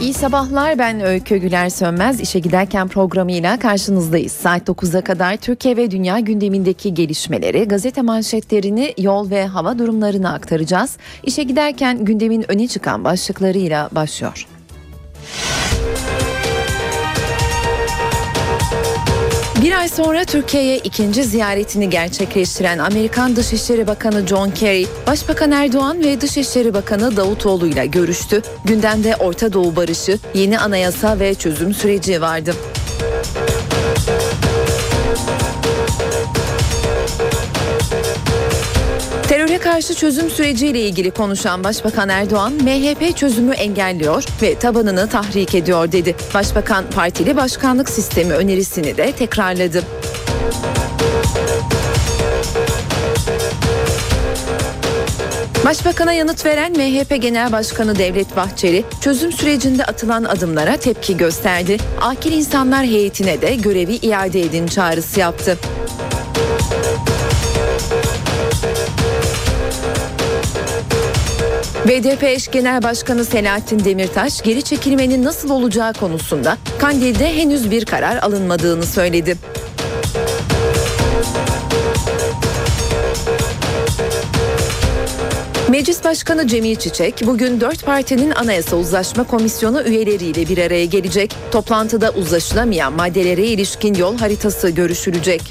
İyi sabahlar ben Öykü Güler Sönmez. İşe giderken programıyla karşınızdayız. Saat 9'a kadar Türkiye ve dünya gündemindeki gelişmeleri, gazete manşetlerini, yol ve hava durumlarını aktaracağız. İşe giderken gündemin öne çıkan başlıklarıyla başlıyor. Bir ay sonra Türkiye'ye ikinci ziyaretini gerçekleştiren Amerikan Dışişleri Bakanı John Kerry, Başbakan Erdoğan ve Dışişleri Bakanı Davutoğlu ile görüştü. Gündemde Orta Doğu barışı, yeni anayasa ve çözüm süreci vardı. Karşı çözüm süreciyle ilgili konuşan Başbakan Erdoğan, MHP çözümü engelliyor ve tabanını tahrik ediyor dedi. Başbakan partili başkanlık sistemi önerisini de tekrarladı. Başbakan'a yanıt veren MHP Genel Başkanı Devlet Bahçeli, çözüm sürecinde atılan adımlara tepki gösterdi. Akil insanlar heyetine de görevi iade edin çağrısı yaptı. BDP eş genel başkanı Selahattin Demirtaş geri çekilmenin nasıl olacağı konusunda Kandil'de henüz bir karar alınmadığını söyledi. Meclis Başkanı Cemil Çiçek bugün dört partinin Anayasa Uzlaşma Komisyonu üyeleriyle bir araya gelecek. Toplantıda uzlaşılamayan maddelere ilişkin yol haritası görüşülecek.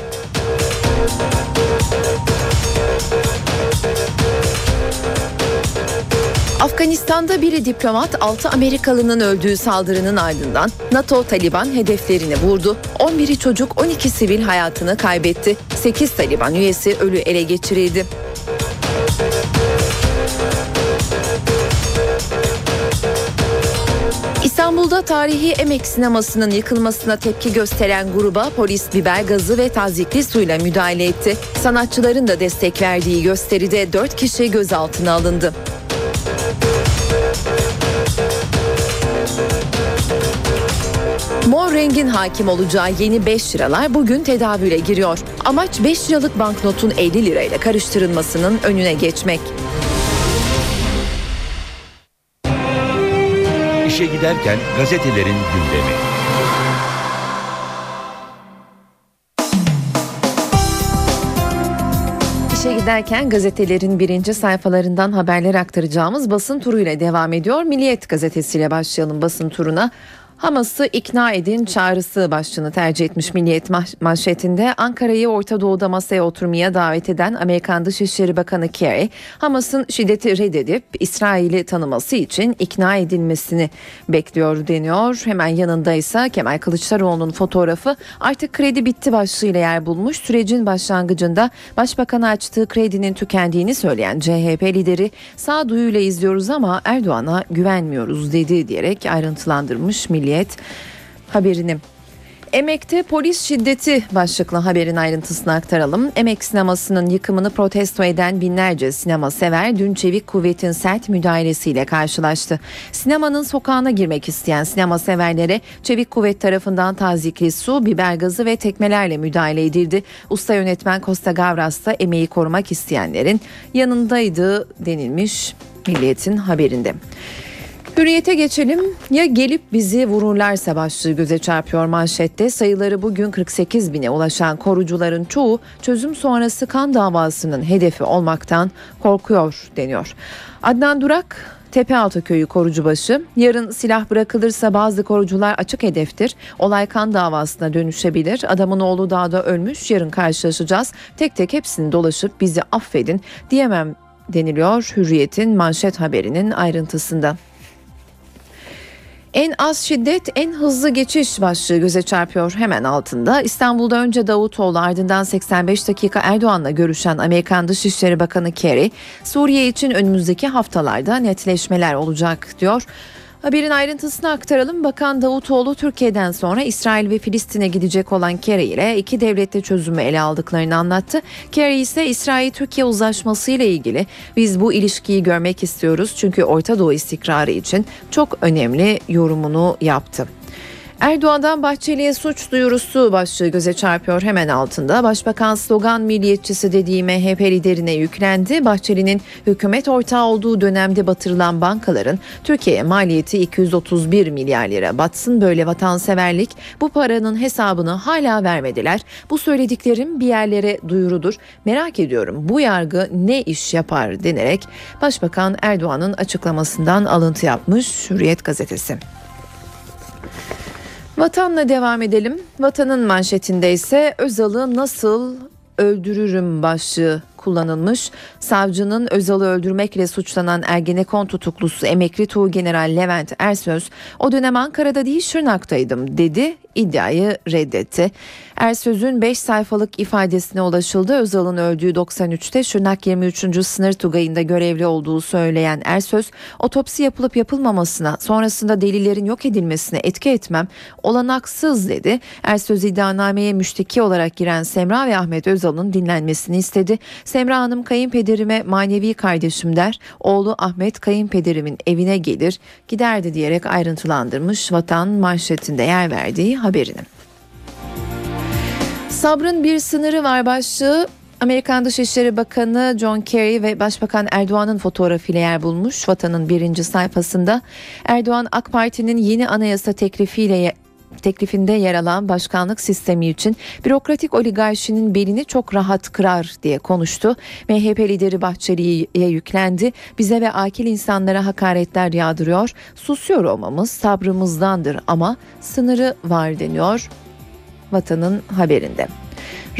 Afganistan'da biri diplomat 6 Amerikalının öldüğü saldırının ardından NATO Taliban hedeflerini vurdu. 11'i çocuk 12 sivil hayatını kaybetti. 8 Taliban üyesi ölü ele geçirildi. İstanbul'da tarihi Emek sinemasının yıkılmasına tepki gösteren gruba polis biber gazı ve tazikli suyla müdahale etti. Sanatçıların da destek verdiği gösteride 4 kişi gözaltına alındı. Mor rengin hakim olacağı yeni 5 liralar bugün tedavüle giriyor. Amaç 5 liralık banknotun 50 lirayla karıştırılmasının önüne geçmek. İşe Giderken gazetelerin gündemi. İşe giderken gazetelerin birinci sayfalarından haberler aktaracağımız basın turuyla devam ediyor. Milliyet gazetesiyle başlayalım basın turuna. Hamas'ı ikna edin çağrısı başlığını tercih etmiş Milliyet manşetinde Ankara'yı Orta Doğu'da masaya oturmaya davet eden Amerikan Dışişleri Bakanı Kerry, Hamas'ın şiddeti reddedip İsrail'i tanıması için ikna edilmesini bekliyor deniyor. Hemen yanında ise Kemal Kılıçdaroğlu'nun fotoğrafı artık kredi bitti başlığıyla yer bulmuş. Sürecin başlangıcında Başbakan'a açtığı kredinin tükendiğini söyleyen CHP lideri sağduyuyla izliyoruz ama Erdoğan'a güvenmiyoruz dedi diyerek ayrıntılandırmış Milliyet Milliyet haberini. Emek'te polis şiddeti başlıklı haberin ayrıntısını aktaralım. Emek sinemasının yıkımını protesto eden binlerce sinema sever dün çevik kuvvetin sert müdahalesiyle karşılaştı. Sinemanın sokağına girmek isteyen sinema severlere çevik kuvvet tarafından tazikli su, biber gazı ve tekmelerle müdahale edildi. Usta yönetmen Costa Gavras da emeği korumak isteyenlerin yanındaydı denilmiş Milliyet'in haberinde. Hürriyete geçelim. Ya gelip bizi vururlarsa başlığı göze çarpıyor manşette. Sayıları bugün 48 bine ulaşan korucuların çoğu çözüm sonrası kan davasının hedefi olmaktan korkuyor deniyor. Adnan Durak Tepealtı köyü korucubaşı. Yarın silah bırakılırsa bazı korucular açık hedeftir. Olay kan davasına dönüşebilir. Adamın oğlu dağda ölmüş. Yarın karşılaşacağız. Tek tek hepsini dolaşıp bizi affedin diyemem deniliyor Hürriyet'in manşet haberinin ayrıntısında. En az şiddet, en hızlı geçiş başlığı göze çarpıyor hemen altında. İstanbul'da önce Davutoğlu ardından 85 dakika Erdoğan'la görüşen Amerikan Dışişleri Bakanı Kerry, Suriye için önümüzdeki haftalarda netleşmeler olacak diyor. Haberin ayrıntısını aktaralım. Bakan Davutoğlu Türkiye'den sonra İsrail ve Filistin'e gidecek olan Kerry ile iki devletli çözümü ele aldıklarını anlattı. Kerry ise İsrail-Türkiye uzlaşması ile ilgili biz bu ilişkiyi görmek istiyoruz çünkü Orta Doğu istikrarı için çok önemli yorumunu yaptı. Erdoğan'dan Bahçeli'ye suç duyurusu başlığı göze çarpıyor hemen altında. Başbakan slogan milliyetçisi dediği MHP liderine yüklendi. Bahçeli'nin hükümet ortağı olduğu dönemde batırılan bankaların Türkiye'ye maliyeti 231 milyar lira. Batsın böyle vatanseverlik bu paranın hesabını hala vermediler. Bu söylediklerim bir yerlere duyurudur. Merak ediyorum bu yargı ne iş yapar denerek Başbakan Erdoğan'ın açıklamasından alıntı yapmış Hürriyet gazetesi. Vatanla devam edelim. Vatanın manşetinde ise Özal'ı nasıl öldürürüm başlığı kullanılmış. Savcının Özal'ı öldürmekle suçlanan Ergenekon tutuklusu emekli Tuğgeneral Levent Ersöz o dönem Ankara'da değil Şırnak'taydım dedi iddiayı reddetti. Ersöz'ün 5 sayfalık ifadesine ulaşıldı. Özal'ın öldüğü 93'te Şırnak 23. Sınır Tugayı'nda görevli olduğu söyleyen Ersöz, otopsi yapılıp yapılmamasına, sonrasında delillerin yok edilmesine etki etmem olanaksız dedi. Ersöz iddianameye müşteki olarak giren Semra ve Ahmet Özal'ın dinlenmesini istedi. Semra Hanım kayınpederime manevi kardeşim der. Oğlu Ahmet kayınpederimin evine gelir giderdi diyerek ayrıntılandırmış vatan manşetinde yer verdiği haberini. Sabrın bir sınırı var başlığı Amerikan Dışişleri Bakanı John Kerry ve Başbakan Erdoğan'ın fotoğrafıyla yer bulmuş vatanın birinci sayfasında. Erdoğan AK Parti'nin yeni anayasa teklifiyle teklifinde yer alan başkanlık sistemi için bürokratik oligarşinin belini çok rahat kırar diye konuştu. MHP lideri Bahçeli'ye yüklendi. Bize ve akil insanlara hakaretler yağdırıyor. Susuyor olmamız sabrımızdandır ama sınırı var deniyor vatanın haberinde.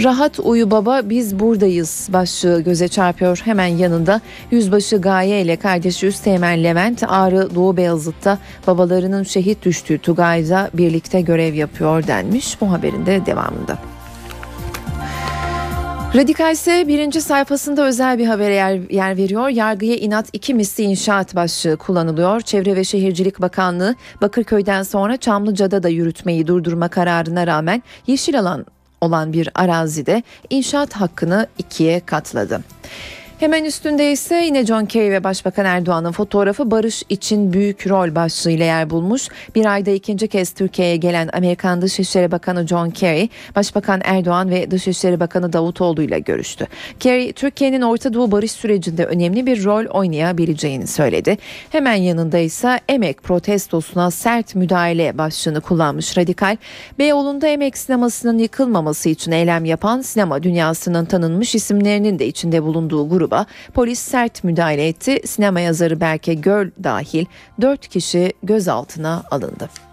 Rahat uyu baba biz buradayız başlığı göze çarpıyor. Hemen yanında yüzbaşı Gaye ile kardeşi Üsteğmen Levent Ağrı Doğu Beyazıt'ta babalarının şehit düştüğü Tugay'da birlikte görev yapıyor denmiş bu haberin de devamında. Radikal ise birinci sayfasında özel bir habere yer, yer veriyor. Yargıya inat iki misli inşaat başlığı kullanılıyor. Çevre ve Şehircilik Bakanlığı Bakırköy'den sonra Çamlıca'da da yürütmeyi durdurma kararına rağmen yeşil alan olan bir arazide inşaat hakkını ikiye katladı. Hemen üstünde ise yine John Kerry ve Başbakan Erdoğan'ın fotoğrafı barış için büyük rol başlığıyla yer bulmuş. Bir ayda ikinci kez Türkiye'ye gelen Amerikan Dışişleri Bakanı John Kerry, Başbakan Erdoğan ve Dışişleri Bakanı Davutoğlu ile görüştü. Kerry, Türkiye'nin Orta Doğu barış sürecinde önemli bir rol oynayabileceğini söyledi. Hemen yanında ise emek protestosuna sert müdahale başlığını kullanmış radikal. Beyoğlu'nda emek sinemasının yıkılmaması için eylem yapan sinema dünyasının tanınmış isimlerinin de içinde bulunduğu grup gruba polis sert müdahale etti. Sinema yazarı Berke Göl dahil 4 kişi gözaltına alındı.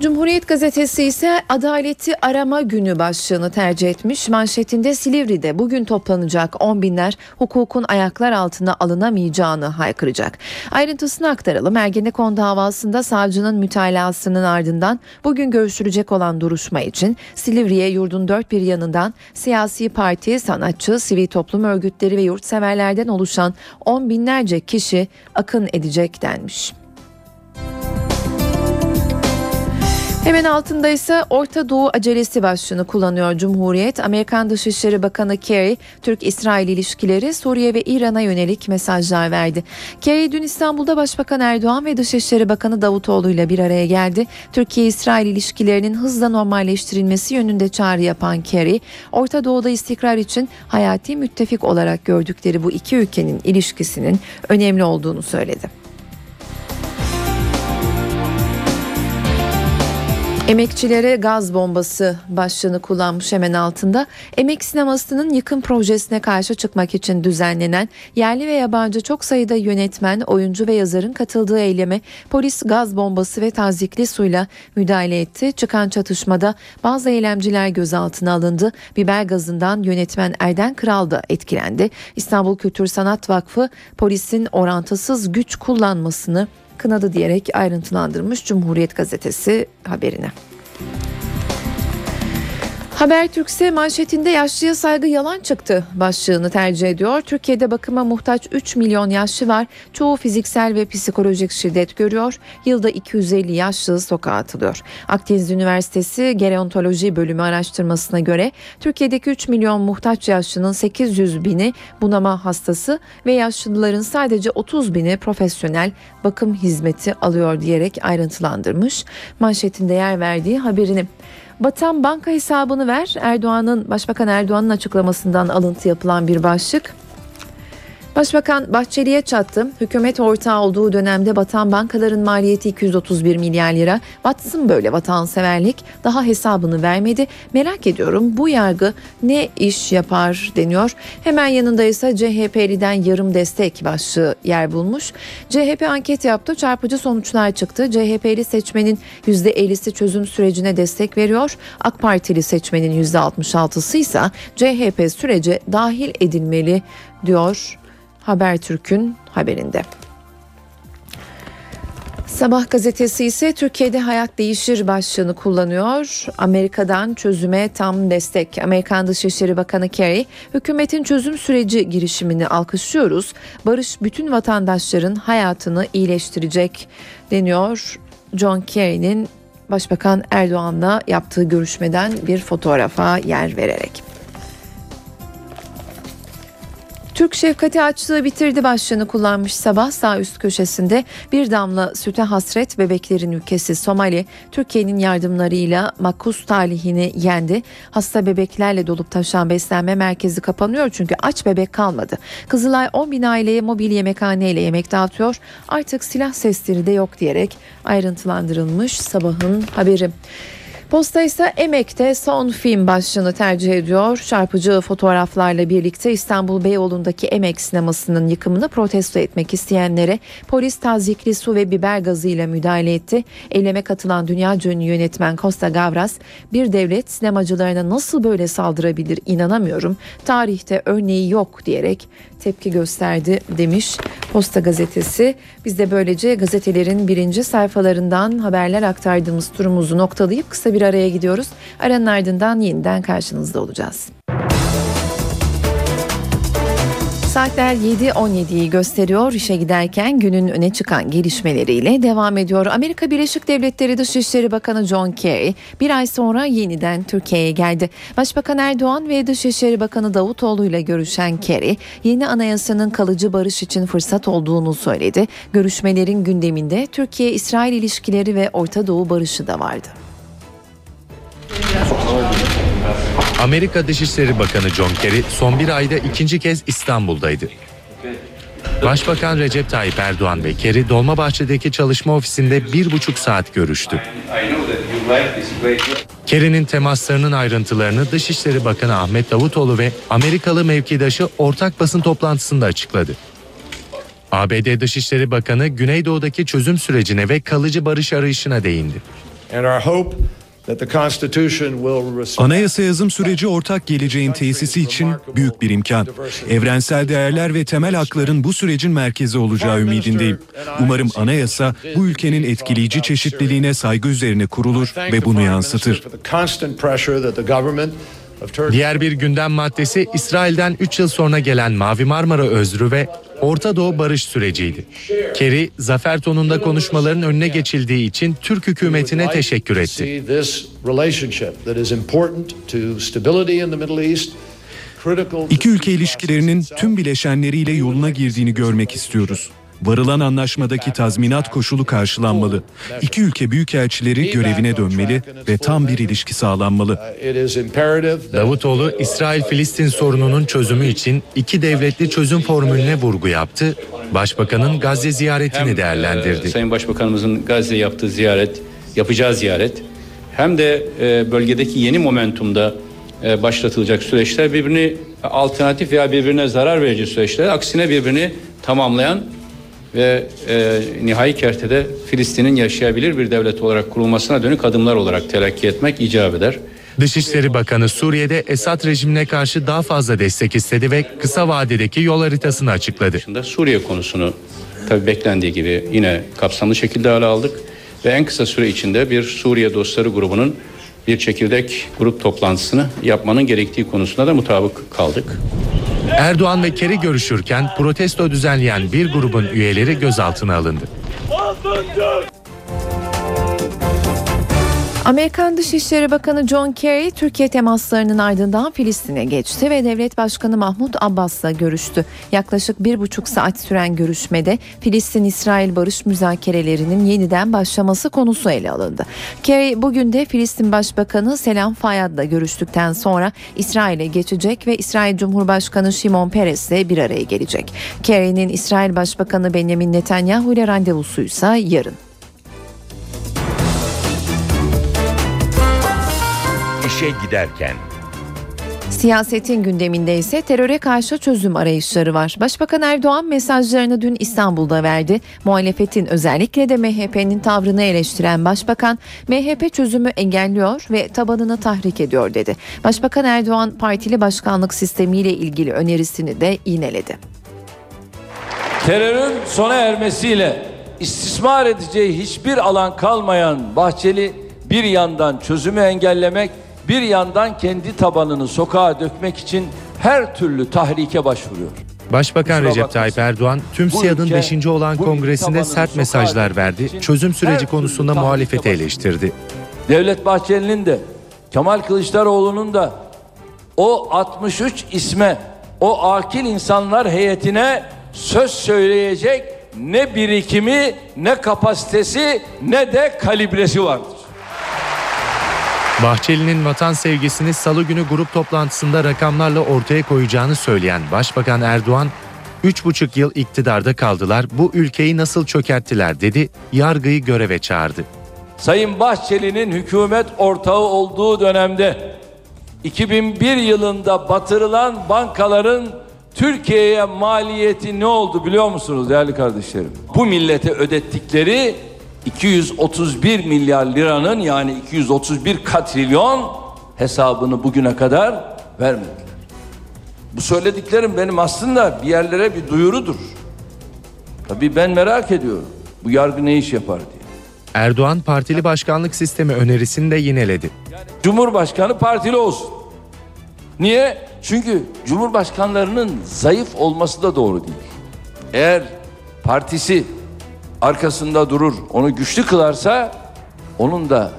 Cumhuriyet gazetesi ise adaleti arama günü başlığını tercih etmiş. Manşetinde Silivri'de bugün toplanacak on binler hukukun ayaklar altına alınamayacağını haykıracak. Ayrıntısını aktaralım. Ergenekon davasında savcının mütalasının ardından bugün görüşülecek olan duruşma için Silivri'ye yurdun dört bir yanından siyasi parti, sanatçı, sivil toplum örgütleri ve yurtseverlerden oluşan on binlerce kişi akın edecek denmiş. Hemen altında ise Orta Doğu acelesi başlığını kullanıyor Cumhuriyet. Amerikan Dışişleri Bakanı Kerry, Türk-İsrail ilişkileri Suriye ve İran'a yönelik mesajlar verdi. Kerry dün İstanbul'da Başbakan Erdoğan ve Dışişleri Bakanı Davutoğlu ile bir araya geldi. Türkiye-İsrail ilişkilerinin hızla normalleştirilmesi yönünde çağrı yapan Kerry, Orta Doğu'da istikrar için hayati müttefik olarak gördükleri bu iki ülkenin ilişkisinin önemli olduğunu söyledi. Emekçilere gaz bombası başlığını kullanmış hemen altında. Emek sinemasının yıkım projesine karşı çıkmak için düzenlenen yerli ve yabancı çok sayıda yönetmen, oyuncu ve yazarın katıldığı eyleme polis gaz bombası ve tazikli suyla müdahale etti. Çıkan çatışmada bazı eylemciler gözaltına alındı. Biber gazından yönetmen Erden Kral da etkilendi. İstanbul Kültür Sanat Vakfı polisin orantısız güç kullanmasını kınadı diyerek ayrıntılandırmış Cumhuriyet Gazetesi haberine. Habertürk'se manşetinde yaşlıya saygı yalan çıktı başlığını tercih ediyor. Türkiye'de bakıma muhtaç 3 milyon yaşlı var. Çoğu fiziksel ve psikolojik şiddet görüyor. Yılda 250 yaşlı sokağa atılıyor. Akdeniz Üniversitesi Gerontoloji Bölümü araştırmasına göre Türkiye'deki 3 milyon muhtaç yaşlının 800 bini bunama hastası ve yaşlıların sadece 30 bini profesyonel bakım hizmeti alıyor diyerek ayrıntılandırmış. Manşetinde yer verdiği haberini. Batan banka hesabını ver. Erdoğan'ın Başbakan Erdoğan'ın açıklamasından alıntı yapılan bir başlık. Başbakan Bahçeli'ye çattı. Hükümet ortağı olduğu dönemde batan bankaların maliyeti 231 milyar lira. Batsın böyle vatanseverlik. Daha hesabını vermedi. Merak ediyorum bu yargı ne iş yapar deniyor. Hemen yanında ise CHP'liden yarım destek başlığı yer bulmuş. CHP anket yaptı. Çarpıcı sonuçlar çıktı. CHP'li seçmenin %50'si çözüm sürecine destek veriyor. AK Partili seçmenin %66'sı ise CHP sürece dahil edilmeli diyor Habertürk'ün haberinde. Sabah gazetesi ise Türkiye'de hayat değişir başlığını kullanıyor. Amerika'dan çözüme tam destek. Amerikan Dışişleri Bakanı Kerry, hükümetin çözüm süreci girişimini alkışlıyoruz. Barış bütün vatandaşların hayatını iyileştirecek deniyor. John Kerry'nin Başbakan Erdoğan'la yaptığı görüşmeden bir fotoğrafa yer vererek. Türk şefkati açlığı bitirdi başlığını kullanmış sabah sağ üst köşesinde bir damla süte hasret bebeklerin ülkesi Somali Türkiye'nin yardımlarıyla makus talihini yendi. Hasta bebeklerle dolup taşan beslenme merkezi kapanıyor çünkü aç bebek kalmadı. Kızılay 10 bin aileye mobil yemekhane ile yemek dağıtıyor. Artık silah sesleri de yok diyerek ayrıntılandırılmış sabahın haberi. Posta ise Emek'te son film başlığını tercih ediyor. Çarpıcı fotoğraflarla birlikte İstanbul Beyoğlu'ndaki Emek sinemasının yıkımını protesto etmek isteyenlere polis tazikli su ve biber gazıyla müdahale etti. Eyleme katılan dünya ünlü yönetmen Costa Gavras bir devlet sinemacılarına nasıl böyle saldırabilir inanamıyorum. Tarihte örneği yok diyerek tepki gösterdi demiş Posta gazetesi. Biz de böylece gazetelerin birinci sayfalarından haberler aktardığımız turumuzu noktalayıp kısa bir araya gidiyoruz. Aranın ardından yeniden karşınızda olacağız. Saatler 7.17'yi gösteriyor. İşe giderken günün öne çıkan gelişmeleriyle devam ediyor. Amerika Birleşik Devletleri Dışişleri Bakanı John Kerry bir ay sonra yeniden Türkiye'ye geldi. Başbakan Erdoğan ve Dışişleri Bakanı Davutoğlu ile görüşen Kerry, yeni anayasanın kalıcı barış için fırsat olduğunu söyledi. Görüşmelerin gündeminde Türkiye-İsrail ilişkileri ve Orta Doğu barışı da vardı. Amerika Dışişleri Bakanı John Kerry son bir ayda ikinci kez İstanbul'daydı. Başbakan Recep Tayyip Erdoğan ve Kerry Dolmabahçe'deki çalışma ofisinde bir buçuk saat görüştü. Kerry'nin temaslarının ayrıntılarını Dışişleri Bakanı Ahmet Davutoğlu ve Amerikalı mevkidaşı ortak basın toplantısında açıkladı. ABD Dışişleri Bakanı Güneydoğu'daki çözüm sürecine ve kalıcı barış arayışına değindi. Anayasa yazım süreci ortak geleceğin tesisi için büyük bir imkan. Evrensel değerler ve temel hakların bu sürecin merkezi olacağı ümidindeyim. Umarım anayasa bu ülkenin etkileyici çeşitliliğine saygı üzerine kurulur ve bunu yansıtır. Diğer bir gündem maddesi İsrail'den 3 yıl sonra gelen Mavi Marmara Özrü ve Orta Doğu barış süreciydi. Kerry, zafer tonunda konuşmaların önüne geçildiği için Türk hükümetine teşekkür etti. İki ülke ilişkilerinin tüm bileşenleriyle yoluna girdiğini görmek istiyoruz. Varılan anlaşmadaki tazminat koşulu karşılanmalı. İki ülke büyükelçileri görevine dönmeli ve tam bir ilişki sağlanmalı. Davutoğlu, İsrail-Filistin sorununun çözümü için iki devletli çözüm formülüne vurgu yaptı. Başbakanın Gazze ziyaretini değerlendirdi. Sayın Başbakanımızın Gazze yaptığı ziyaret, yapacağı ziyaret hem de e, bölgedeki yeni momentumda e, başlatılacak süreçler birbirini alternatif veya birbirine zarar verici süreçler aksine birbirini tamamlayan ve e, nihai kertede Filistin'in yaşayabilir bir devlet olarak kurulmasına dönük adımlar olarak telakki etmek icap eder. Dışişleri Bakanı Suriye'de Esad rejimine karşı daha fazla destek istedi ve kısa vadedeki yol haritasını açıkladı. Suriye konusunu tabi beklendiği gibi yine kapsamlı şekilde ele aldık ve en kısa süre içinde bir Suriye Dostları grubunun bir çekirdek grup toplantısını yapmanın gerektiği konusunda da mutabık kaldık. Erdoğan ve Kerry görüşürken protesto düzenleyen bir grubun üyeleri gözaltına alındı. Amerikan Dışişleri Bakanı John Kerry Türkiye temaslarının ardından Filistin'e geçti ve Devlet Başkanı Mahmut Abbas'la görüştü. Yaklaşık bir buçuk saat süren görüşmede Filistin-İsrail barış müzakerelerinin yeniden başlaması konusu ele alındı. Kerry bugün de Filistin Başbakanı Selam Fayyad'la görüştükten sonra İsrail'e geçecek ve İsrail Cumhurbaşkanı Şimon Peres'le bir araya gelecek. Kerry'nin İsrail Başbakanı Benjamin Netanyahu ile randevusuysa yarın. İşe giderken Siyasetin gündeminde ise teröre karşı çözüm arayışları var. Başbakan Erdoğan mesajlarını dün İstanbul'da verdi. Muhalefetin özellikle de MHP'nin tavrını eleştiren Başbakan, MHP çözümü engelliyor ve tabanını tahrik ediyor dedi. Başbakan Erdoğan partili başkanlık sistemiyle ilgili önerisini de iğneledi. Terörün sona ermesiyle istismar edeceği hiçbir alan kalmayan Bahçeli bir yandan çözümü engellemek bir yandan kendi tabanını sokağa dökmek için her türlü tahrike başvuruyor. Başbakan Kusura Recep. Tayyip Erdoğan tüm SİAD'ın ülke, 5. olan kongresinde sert mesajlar verdi. Çözüm süreci konusunda muhalefeti eleştirdi. Devlet Bahçeli'nin de Kemal Kılıçdaroğlu'nun da o 63 isme, o akil insanlar heyetine söz söyleyecek ne birikimi, ne kapasitesi, ne de kalibresi vardır. Bahçeli'nin vatan sevgisini salı günü grup toplantısında rakamlarla ortaya koyacağını söyleyen Başbakan Erdoğan, 3,5 yıl iktidarda kaldılar, bu ülkeyi nasıl çökerttiler dedi, yargıyı göreve çağırdı. Sayın Bahçeli'nin hükümet ortağı olduğu dönemde 2001 yılında batırılan bankaların Türkiye'ye maliyeti ne oldu biliyor musunuz değerli kardeşlerim? Bu millete ödettikleri 231 milyar liranın yani 231 katrilyon hesabını bugüne kadar vermediler. Bu söylediklerim benim aslında bir yerlere bir duyurudur. Tabii ben merak ediyorum. Bu yargı ne iş yapar diye. Erdoğan partili başkanlık sistemi önerisini de yineledi. Cumhurbaşkanı partili olsun. Niye? Çünkü cumhurbaşkanlarının zayıf olması da doğru değil. Eğer partisi arkasında durur, onu güçlü kılarsa onun da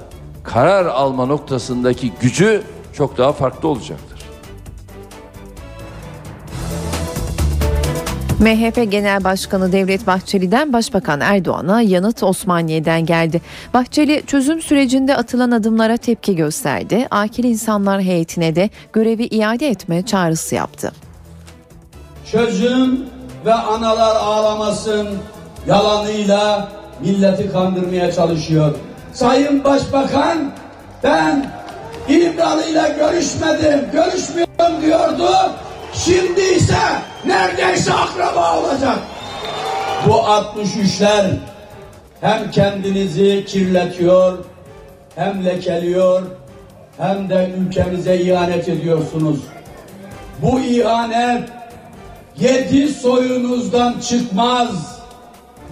karar alma noktasındaki gücü çok daha farklı olacaktır. MHP Genel Başkanı Devlet Bahçeli'den Başbakan Erdoğan'a yanıt Osmaniye'den geldi. Bahçeli çözüm sürecinde atılan adımlara tepki gösterdi. Akil insanlar heyetine de görevi iade etme çağrısı yaptı. çözüm ve analar ağlamasın yalanıyla milleti kandırmaya çalışıyor. Sayın Başbakan ben İmralı'yla görüşmedim, görüşmüyorum diyordu. Şimdi ise neredeyse akraba olacak. Bu 63'ler hem kendinizi kirletiyor, hem lekeliyor, hem de ülkemize ihanet ediyorsunuz. Bu ihanet yedi soyunuzdan çıkmaz.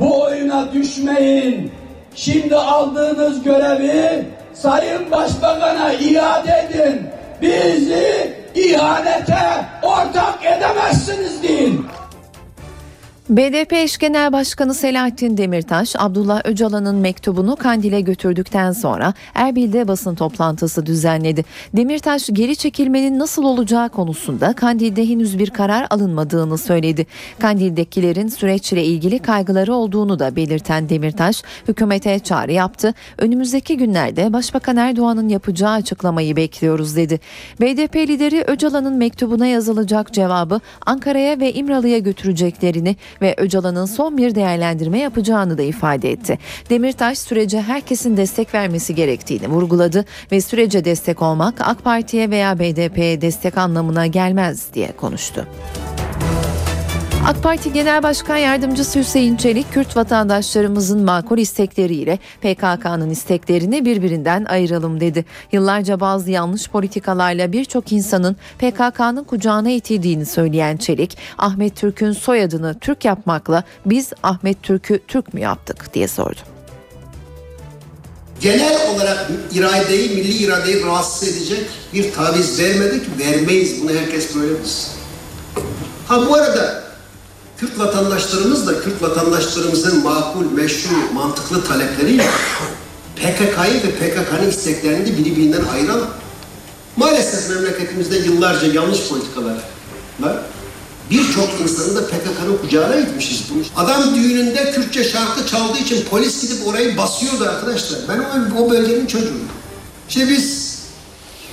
Bu oyuna düşmeyin. Şimdi aldığınız görevi Sayın Başbakan'a iade edin. Bizi ihanete ortak edemezsiniz deyin. BDP eş genel başkanı Selahattin Demirtaş, Abdullah Öcalan'ın mektubunu Kandil'e götürdükten sonra Erbil'de basın toplantısı düzenledi. Demirtaş geri çekilmenin nasıl olacağı konusunda Kandil'de henüz bir karar alınmadığını söyledi. Kandil'dekilerin süreçle ilgili kaygıları olduğunu da belirten Demirtaş, hükümete çağrı yaptı. Önümüzdeki günlerde Başbakan Erdoğan'ın yapacağı açıklamayı bekliyoruz dedi. BDP lideri Öcalan'ın mektubuna yazılacak cevabı Ankara'ya ve İmralı'ya götüreceklerini ve Öcalan'ın son bir değerlendirme yapacağını da ifade etti. Demirtaş sürece herkesin destek vermesi gerektiğini vurguladı ve sürece destek olmak AK Parti'ye veya BDP'ye destek anlamına gelmez diye konuştu. AK Parti Genel Başkan Yardımcısı Hüseyin Çelik, Kürt vatandaşlarımızın makul istekleriyle PKK'nın isteklerini birbirinden ayıralım dedi. Yıllarca bazı yanlış politikalarla birçok insanın PKK'nın kucağına itildiğini söyleyen Çelik, Ahmet Türk'ün soyadını Türk yapmakla biz Ahmet Türk'ü Türk mü yaptık diye sordu. genel olarak iradeyi, milli iradeyi rahatsız edecek bir taviz vermedik, vermeyiz. Bunu herkes böyle bilsin. Ha bu arada Kürt vatandaşlarımız da Kürt vatandaşlarımızın makul, meşru, mantıklı talepleriyle PKK'yı ve PKK'nın isteklerini de birbirinden ayıran maalesef memleketimizde yıllarca yanlış politikalar var. Birçok insanı da PKK'nın kucağına gitmişiz. Adam düğününde Kürtçe şarkı çaldığı için polis gidip orayı basıyordu arkadaşlar. Ben o, o bölgenin çocuğuyum. İşte biz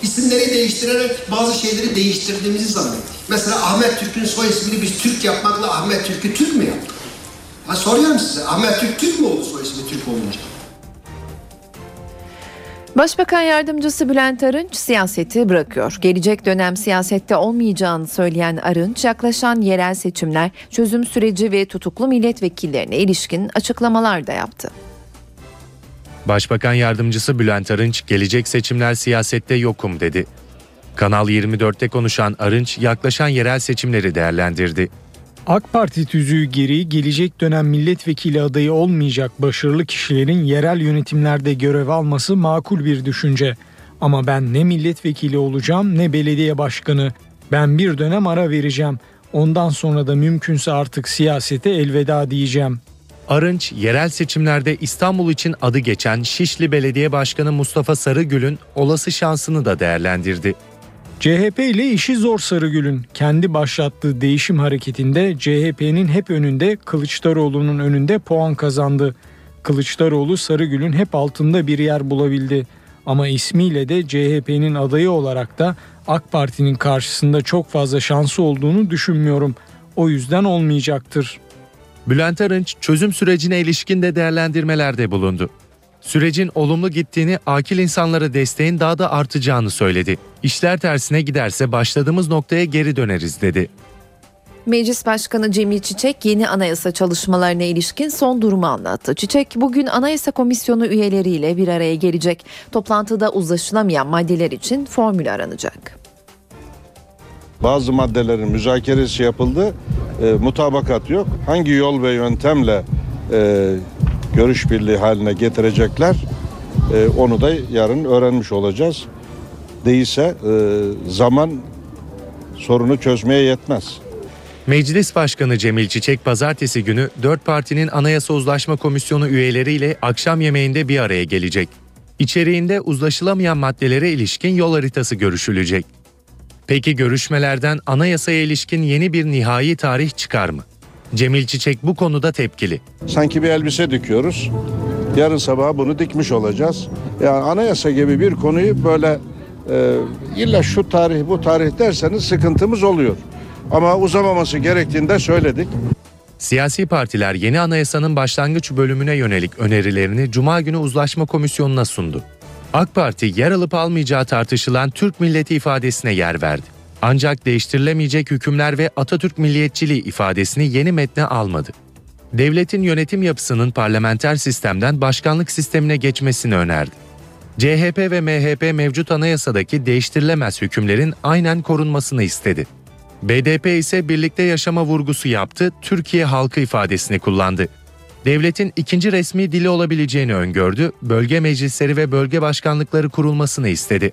isimleri değiştirerek bazı şeyleri değiştirdiğimizi zannettik. Mesela Ahmet Türk'ün soy ismini biz Türk yapmakla Ahmet Türk'ü Türk mü yaptık? Ha soruyorum size. Ahmet Türk Türk mü oldu soy ismi Türk olunca? Başbakan Yardımcısı Bülent Arınç siyaseti bırakıyor. Gelecek dönem siyasette olmayacağını söyleyen Arınç, yaklaşan yerel seçimler, çözüm süreci ve tutuklu milletvekillerine ilişkin açıklamalar da yaptı. Başbakan Yardımcısı Bülent Arınç, gelecek seçimler siyasette yokum dedi. Kanal 24'te konuşan Arınç, yaklaşan yerel seçimleri değerlendirdi. AK Parti tüzüğü gereği gelecek dönem milletvekili adayı olmayacak başarılı kişilerin yerel yönetimlerde görev alması makul bir düşünce. Ama ben ne milletvekili olacağım ne belediye başkanı. Ben bir dönem ara vereceğim. Ondan sonra da mümkünse artık siyasete elveda diyeceğim. Arınç, yerel seçimlerde İstanbul için adı geçen Şişli Belediye Başkanı Mustafa Sarıgül'ün olası şansını da değerlendirdi. CHP ile işi zor Sarıgül'ün. Kendi başlattığı değişim hareketinde CHP'nin hep önünde, Kılıçdaroğlu'nun önünde puan kazandı. Kılıçdaroğlu Sarıgül'ün hep altında bir yer bulabildi. Ama ismiyle de CHP'nin adayı olarak da AK Parti'nin karşısında çok fazla şansı olduğunu düşünmüyorum. O yüzden olmayacaktır. Bülent Arınç çözüm sürecine ilişkin de değerlendirmelerde bulundu. Sürecin olumlu gittiğini, akil insanlara desteğin daha da artacağını söyledi. İşler tersine giderse başladığımız noktaya geri döneriz dedi. Meclis Başkanı Cemil Çiçek yeni anayasa çalışmalarına ilişkin son durumu anlattı. Çiçek bugün Anayasa Komisyonu üyeleriyle bir araya gelecek. Toplantıda uzlaşılamayan maddeler için formül aranacak. Bazı maddelerin müzakeresi yapıldı, e, mutabakat yok. Hangi yol ve yöntemle e, görüş birliği haline getirecekler. E, onu da yarın öğrenmiş olacağız. Değilse e, zaman sorunu çözmeye yetmez. Meclis Başkanı Cemil Çiçek pazartesi günü dört partinin Anayasa Uzlaşma Komisyonu üyeleriyle akşam yemeğinde bir araya gelecek. İçeriğinde uzlaşılamayan maddelere ilişkin yol haritası görüşülecek. Peki görüşmelerden anayasaya ilişkin yeni bir nihai tarih çıkar mı? Cemil Çiçek bu konuda tepkili. Sanki bir elbise dikiyoruz. Yarın sabah bunu dikmiş olacağız. Yani anayasa gibi bir konuyu böyle e, illa şu tarih bu tarih derseniz sıkıntımız oluyor. Ama uzamaması gerektiğinde söyledik. Siyasi partiler yeni anayasanın başlangıç bölümüne yönelik önerilerini Cuma günü Uzlaşma Komisyonu'na sundu. AK Parti yer alıp almayacağı tartışılan Türk milleti ifadesine yer verdi. Ancak değiştirilemeyecek hükümler ve Atatürk milliyetçiliği ifadesini yeni metne almadı. Devletin yönetim yapısının parlamenter sistemden başkanlık sistemine geçmesini önerdi. CHP ve MHP mevcut anayasadaki değiştirilemez hükümlerin aynen korunmasını istedi. BDP ise birlikte yaşama vurgusu yaptı, Türkiye halkı ifadesini kullandı. Devletin ikinci resmi dili olabileceğini öngördü, bölge meclisleri ve bölge başkanlıkları kurulmasını istedi.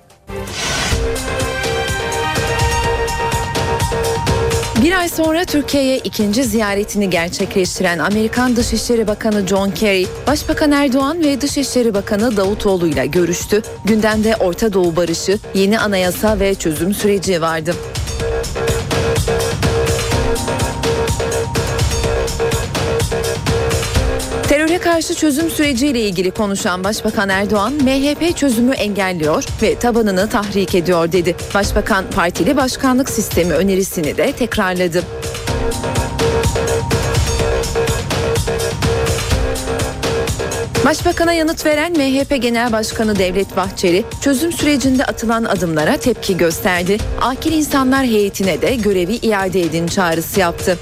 Bir ay sonra Türkiye'ye ikinci ziyaretini gerçekleştiren Amerikan Dışişleri Bakanı John Kerry, Başbakan Erdoğan ve Dışişleri Bakanı Davutoğlu ile görüştü. Gündemde Orta Doğu barışı, yeni anayasa ve çözüm süreci vardı. Karşı çözüm süreciyle ilgili konuşan Başbakan Erdoğan, MHP çözümü engelliyor ve tabanını tahrik ediyor dedi. Başbakan partili başkanlık sistemi önerisini de tekrarladı. Başbakan'a yanıt veren MHP Genel Başkanı Devlet Bahçeli, çözüm sürecinde atılan adımlara tepki gösterdi. Akil insanlar heyetine de görevi iade edin çağrısı yaptı.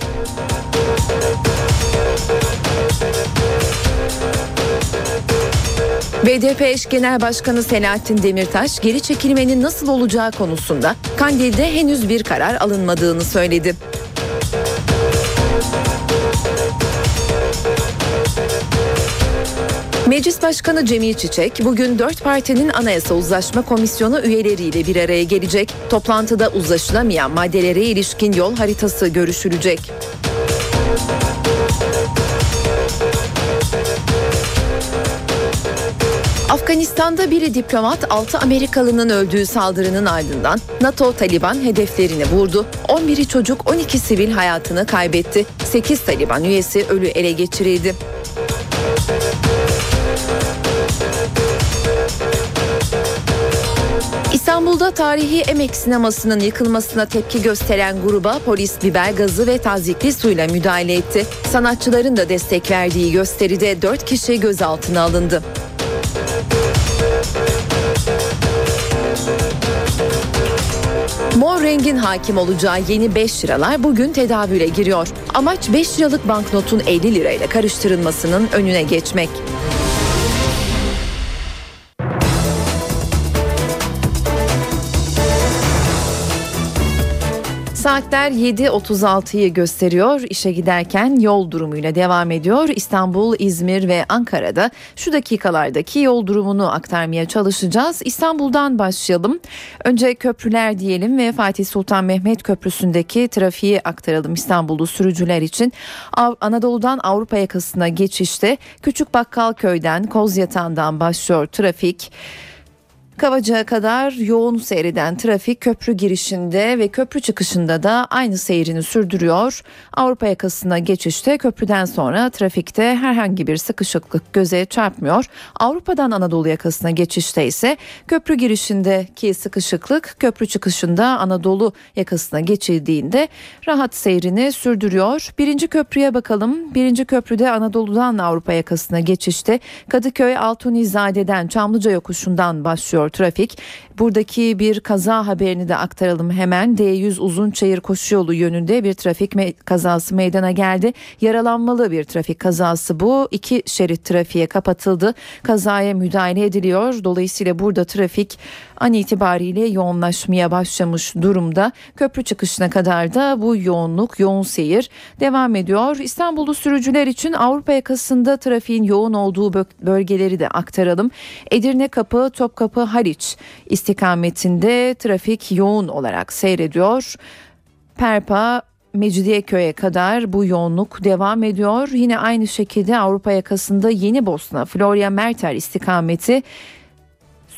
BDP eş genel başkanı Selahattin Demirtaş geri çekilmenin nasıl olacağı konusunda Kandil'de henüz bir karar alınmadığını söyledi. Meclis Başkanı Cemil Çiçek bugün dört partinin Anayasa Uzlaşma Komisyonu üyeleriyle bir araya gelecek. Toplantıda uzlaşılamayan maddelere ilişkin yol haritası görüşülecek. Afganistan'da biri diplomat 6 Amerikalının öldüğü saldırının ardından NATO Taliban hedeflerini vurdu. 11'i çocuk 12 sivil hayatını kaybetti. 8 Taliban üyesi ölü ele geçirildi. İstanbul'da tarihi Emek sinemasının yıkılmasına tepki gösteren gruba polis biber gazı ve tazikli suyla müdahale etti. Sanatçıların da destek verdiği gösteride 4 kişi gözaltına alındı. Mor rengin hakim olacağı yeni 5 liralar bugün tedavüle giriyor. Amaç 5 liralık banknotun 50 lirayla karıştırılmasının önüne geçmek. Saatler 7.36'yı gösteriyor. İşe giderken yol durumuyla devam ediyor. İstanbul, İzmir ve Ankara'da şu dakikalardaki yol durumunu aktarmaya çalışacağız. İstanbul'dan başlayalım. Önce köprüler diyelim ve Fatih Sultan Mehmet Köprüsü'ndeki trafiği aktaralım İstanbullu sürücüler için. Anadolu'dan Avrupa yakasına geçişte Küçük Bakkalköy'den Kozyatağı'ndan başlıyor trafik. Kavacığa kadar yoğun seyreden trafik köprü girişinde ve köprü çıkışında da aynı seyrini sürdürüyor. Avrupa yakasına geçişte köprüden sonra trafikte herhangi bir sıkışıklık göze çarpmıyor. Avrupa'dan Anadolu yakasına geçişte ise köprü girişindeki sıkışıklık köprü çıkışında Anadolu yakasına geçildiğinde rahat seyrini sürdürüyor. Birinci köprüye bakalım. Birinci köprüde Anadolu'dan Avrupa yakasına geçişte Kadıköy Altunizade'den Çamlıca yokuşundan başlıyor trafik. Buradaki bir kaza haberini de aktaralım hemen. D100 Uzunçayır koşu yolu yönünde bir trafik me- kazası meydana geldi. Yaralanmalı bir trafik kazası bu. İki şerit trafiğe kapatıldı. Kazaya müdahale ediliyor. Dolayısıyla burada trafik an itibariyle yoğunlaşmaya başlamış durumda. Köprü çıkışına kadar da bu yoğunluk, yoğun seyir devam ediyor. İstanbul'u sürücüler için Avrupa yakasında trafiğin yoğun olduğu bölgeleri de aktaralım. Edirne Kapı, Topkapı, Haliç istikametinde trafik yoğun olarak seyrediyor. Perpa Mecidiyeköy'e kadar bu yoğunluk devam ediyor. Yine aynı şekilde Avrupa yakasında Yeni Bosna, Florya Merter istikameti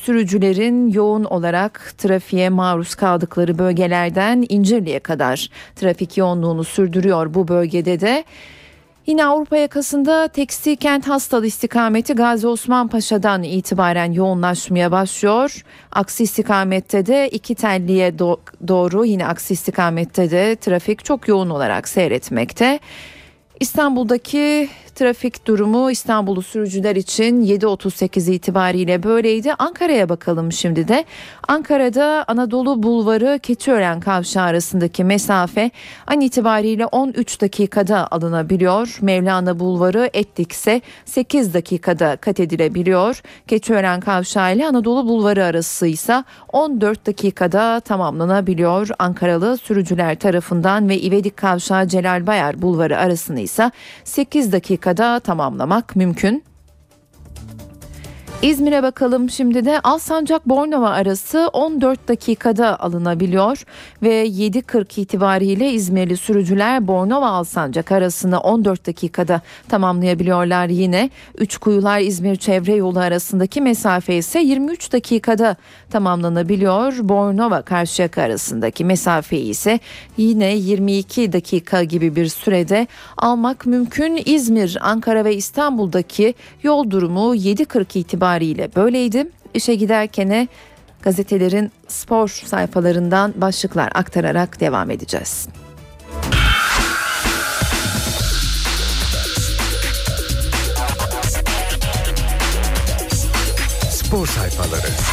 sürücülerin yoğun olarak trafiğe maruz kaldıkları bölgelerden İncirli'ye kadar trafik yoğunluğunu sürdürüyor bu bölgede de. Yine Avrupa yakasında tekstil kent hastalı istikameti Gazi Osman Paşa'dan itibaren yoğunlaşmaya başlıyor. Aksi istikamette de iki telliye do- doğru yine aksi istikamette de trafik çok yoğun olarak seyretmekte. İstanbul'daki trafik durumu İstanbul'u sürücüler için 7.38 itibariyle böyleydi. Ankara'ya bakalım şimdi de. Ankara'da Anadolu Bulvarı Keçiören Kavşağı arasındaki mesafe an itibariyle 13 dakikada alınabiliyor. Mevlana Bulvarı Etlik ise 8 dakikada kat edilebiliyor. Keçiören Kavşağı ile Anadolu Bulvarı arası ise 14 dakikada tamamlanabiliyor. Ankaralı sürücüler tarafından ve İvedik Kavşağı Celal Bayar Bulvarı arasını ise 8 dakikada tamamlamak mümkün. İzmir'e bakalım şimdi de Alsancak Bornova arası 14 dakikada alınabiliyor ve 7.40 itibariyle İzmirli sürücüler Bornova Alsancak arasını 14 dakikada tamamlayabiliyorlar yine. Üç Kuyular İzmir çevre yolu arasındaki mesafe ise 23 dakikada tamamlanabiliyor. Bornova Karşıyaka arasındaki mesafeyi ise yine 22 dakika gibi bir sürede almak mümkün. İzmir, Ankara ve İstanbul'daki yol durumu 7.40 itibariyle itibariyle böyleydi. İşe giderkene gazetelerin spor sayfalarından başlıklar aktararak devam edeceğiz. Spor sayfaları.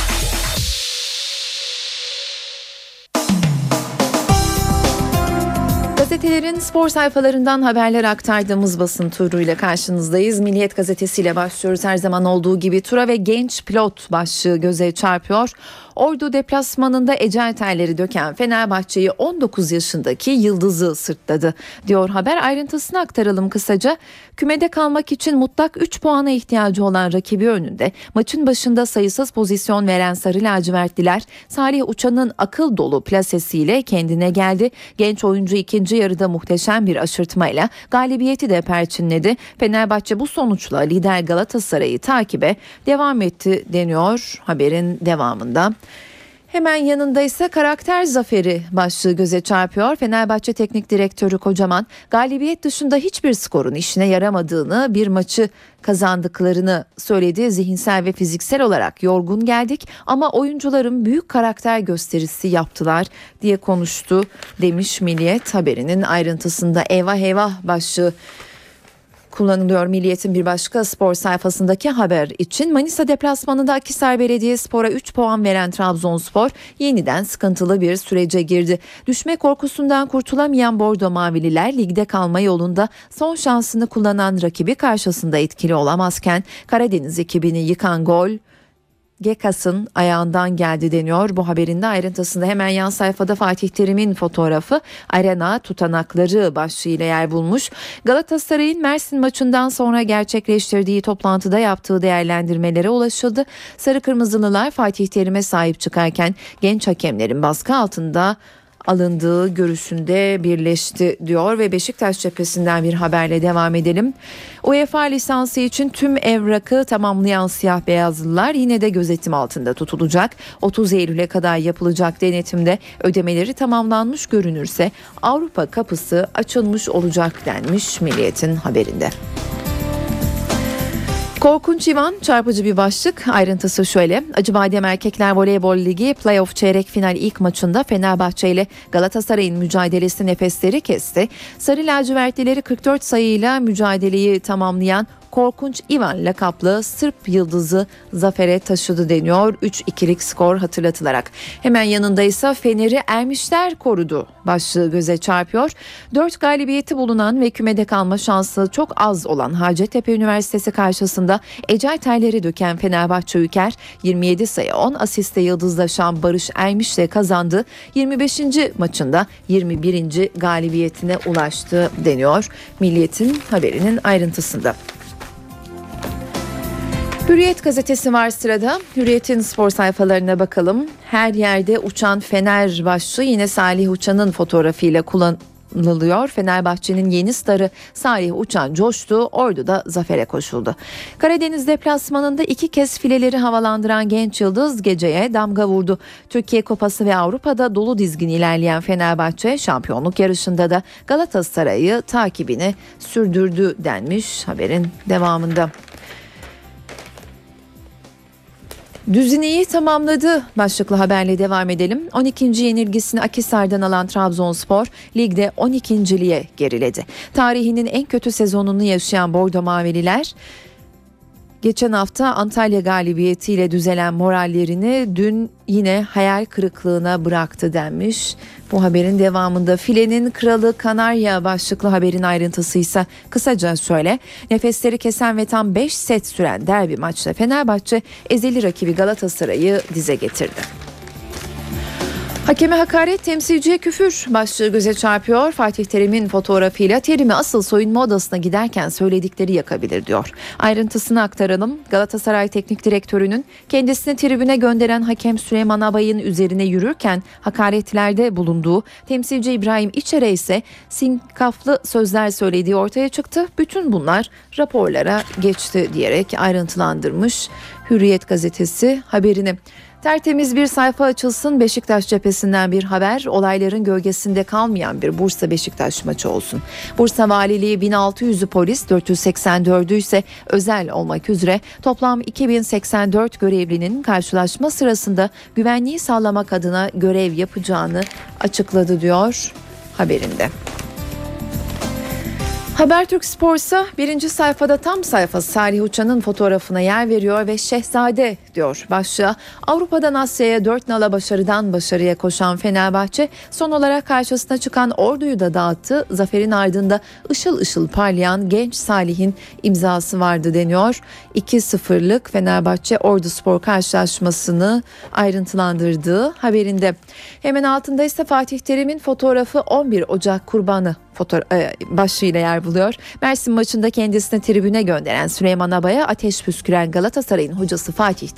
Gazetelerin spor sayfalarından haberler aktardığımız basın turuyla karşınızdayız. Milliyet gazetesiyle başlıyoruz. Her zaman olduğu gibi tura ve genç pilot başlığı göze çarpıyor. Ordu deplasmanında ecel terleri döken Fenerbahçe'yi 19 yaşındaki Yıldız'ı sırtladı diyor haber. Ayrıntısını aktaralım kısaca. Kümede kalmak için mutlak 3 puana ihtiyacı olan rakibi önünde maçın başında sayısız pozisyon veren Sarı Lacivertliler Salih Uçan'ın akıl dolu plasesiyle kendine geldi. Genç oyuncu ikinci yarıda muhteşem bir aşırtmayla galibiyeti de perçinledi. Fenerbahçe bu sonuçla lider Galatasaray'ı takibe devam etti deniyor haberin devamında. Hemen yanında ise karakter zaferi başlığı göze çarpıyor. Fenerbahçe Teknik Direktörü Kocaman galibiyet dışında hiçbir skorun işine yaramadığını bir maçı kazandıklarını söyledi. Zihinsel ve fiziksel olarak yorgun geldik ama oyuncuların büyük karakter gösterisi yaptılar diye konuştu demiş Milliyet haberinin ayrıntısında eyvah eyvah başlığı kullanılıyor Milliyet'in bir başka spor sayfasındaki haber için. Manisa deplasmanında Akhisar Belediyespor'a 3 puan veren Trabzonspor yeniden sıkıntılı bir sürece girdi. Düşme korkusundan kurtulamayan Bordo Mavililer ligde kalma yolunda son şansını kullanan rakibi karşısında etkili olamazken Karadeniz ekibini yıkan gol Gekas'ın ayağından geldi deniyor. Bu haberin de ayrıntısında hemen yan sayfada Fatih Terim'in fotoğrafı arena tutanakları başlığıyla yer bulmuş. Galatasaray'ın Mersin maçından sonra gerçekleştirdiği toplantıda yaptığı değerlendirmelere ulaşıldı. Sarı Kırmızılılar Fatih Terim'e sahip çıkarken genç hakemlerin baskı altında alındığı görüşünde birleşti diyor ve Beşiktaş cephesinden bir haberle devam edelim. UEFA lisansı için tüm evrakı tamamlayan siyah beyazlılar yine de gözetim altında tutulacak. 30 Eylül'e kadar yapılacak denetimde ödemeleri tamamlanmış görünürse Avrupa kapısı açılmış olacak denmiş Milliyet'in haberinde. Korkunç İvan çarpıcı bir başlık. Ayrıntısı şöyle. Acıbadem Erkekler Voleybol Ligi playoff çeyrek final ilk maçında Fenerbahçe ile Galatasaray'ın mücadelesi nefesleri kesti. Sarı lacivertlileri 44 sayıyla mücadeleyi tamamlayan Korkunç Ivan lakaplı Sırp yıldızı zafere taşıdı deniyor. 3-2'lik skor hatırlatılarak. Hemen yanında ise Fener'i Ermişler korudu başlığı göze çarpıyor. 4 galibiyeti bulunan ve kümede kalma şansı çok az olan Hacettepe Üniversitesi karşısında ecel terleri döken Fenerbahçe Ülker 27 sayı 10 asiste yıldızlaşan Barış Ermiş'le kazandı. 25. maçında 21. galibiyetine ulaştı deniyor. Milliyetin haberinin ayrıntısında. Hürriyet gazetesi var sırada. Hürriyet'in spor sayfalarına bakalım. Her yerde uçan Fener başlığı yine Salih Uçan'ın fotoğrafıyla kullanılıyor. Fenerbahçe'nin yeni starı Salih Uçan coştu, Ordu'da zafere koşuldu. Karadeniz deplasmanında iki kez fileleri havalandıran genç yıldız geceye damga vurdu. Türkiye Kupası ve Avrupa'da dolu dizgin ilerleyen Fenerbahçe şampiyonluk yarışında da Galatasaray'ı takibini sürdürdü denmiş haberin devamında. Düzineyi tamamladı başlıklı haberle devam edelim. 12. yenilgisini Akisar'dan alan Trabzonspor ligde 12.liğe geriledi. Tarihinin en kötü sezonunu yaşayan Bordo Mavililer Geçen hafta Antalya galibiyetiyle düzelen morallerini dün yine hayal kırıklığına bıraktı denmiş. Bu haberin devamında filenin kralı Kanarya başlıklı haberin ayrıntısı ise kısaca şöyle. Nefesleri kesen ve tam 5 set süren derbi maçta Fenerbahçe ezeli rakibi Galatasaray'ı dize getirdi. Hakeme hakaret temsilciye küfür başlığı göze çarpıyor. Fatih Terim'in fotoğrafıyla Terim'i asıl soyunma odasına giderken söyledikleri yakabilir diyor. Ayrıntısını aktaralım. Galatasaray Teknik Direktörü'nün kendisini tribüne gönderen hakem Süleyman Abay'ın üzerine yürürken hakaretlerde bulunduğu temsilci İbrahim İçer'e ise sinkaflı sözler söylediği ortaya çıktı. Bütün bunlar raporlara geçti diyerek ayrıntılandırmış Hürriyet gazetesi haberini. Tertemiz bir sayfa açılsın Beşiktaş cephesinden bir haber olayların gölgesinde kalmayan bir Bursa Beşiktaş maçı olsun. Bursa Valiliği 1600'ü polis 484'ü ise özel olmak üzere toplam 2084 görevlinin karşılaşma sırasında güvenliği sağlamak adına görev yapacağını açıkladı diyor haberinde. Habertürk Spor'sa birinci sayfada tam sayfa Salih Uçan'ın fotoğrafına yer veriyor ve Şehzade diyor başlığa. Avrupa'dan Asya'ya dört nala başarıdan başarıya koşan Fenerbahçe son olarak karşısına çıkan orduyu da dağıttı. Zaferin ardında ışıl ışıl parlayan genç Salih'in imzası vardı deniyor. 2-0'lık Fenerbahçe Ordu Spor karşılaşmasını ayrıntılandırdığı haberinde. Hemen altında ise Fatih Terim'in fotoğrafı 11 Ocak kurbanı e, başlığıyla yer buluyor. Mersin maçında kendisini tribüne gönderen Süleyman Aba'ya ateş püsküren Galatasaray'ın hocası Fatih.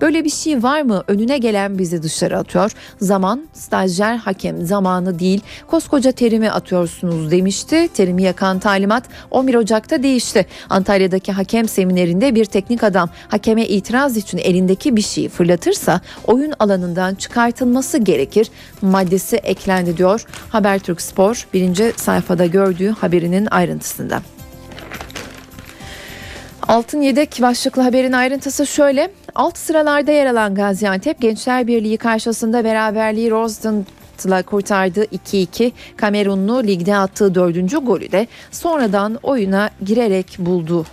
Böyle bir şey var mı? Önüne gelen bizi dışarı atıyor. Zaman stajyer hakem zamanı değil. Koskoca Terim'i atıyorsunuz demişti. Terim'i yakan talimat 11 Ocak'ta değişti. Antalya'daki hakem seminerinde bir teknik adam hakeme itiraz için elindeki bir şeyi fırlatırsa oyun alanından çıkartılması gerekir. Maddesi eklendi diyor. Habertürk Spor birinci sayfada gördüğü haberinin ayrıntısında. Altın yedek başlıklı haberin ayrıntısı şöyle. Alt sıralarda yer alan Gaziantep Gençler Birliği karşısında beraberliği Rosen'la kurtardı 2-2. Kamerunlu ligde attığı dördüncü golü de sonradan oyuna girerek buldu.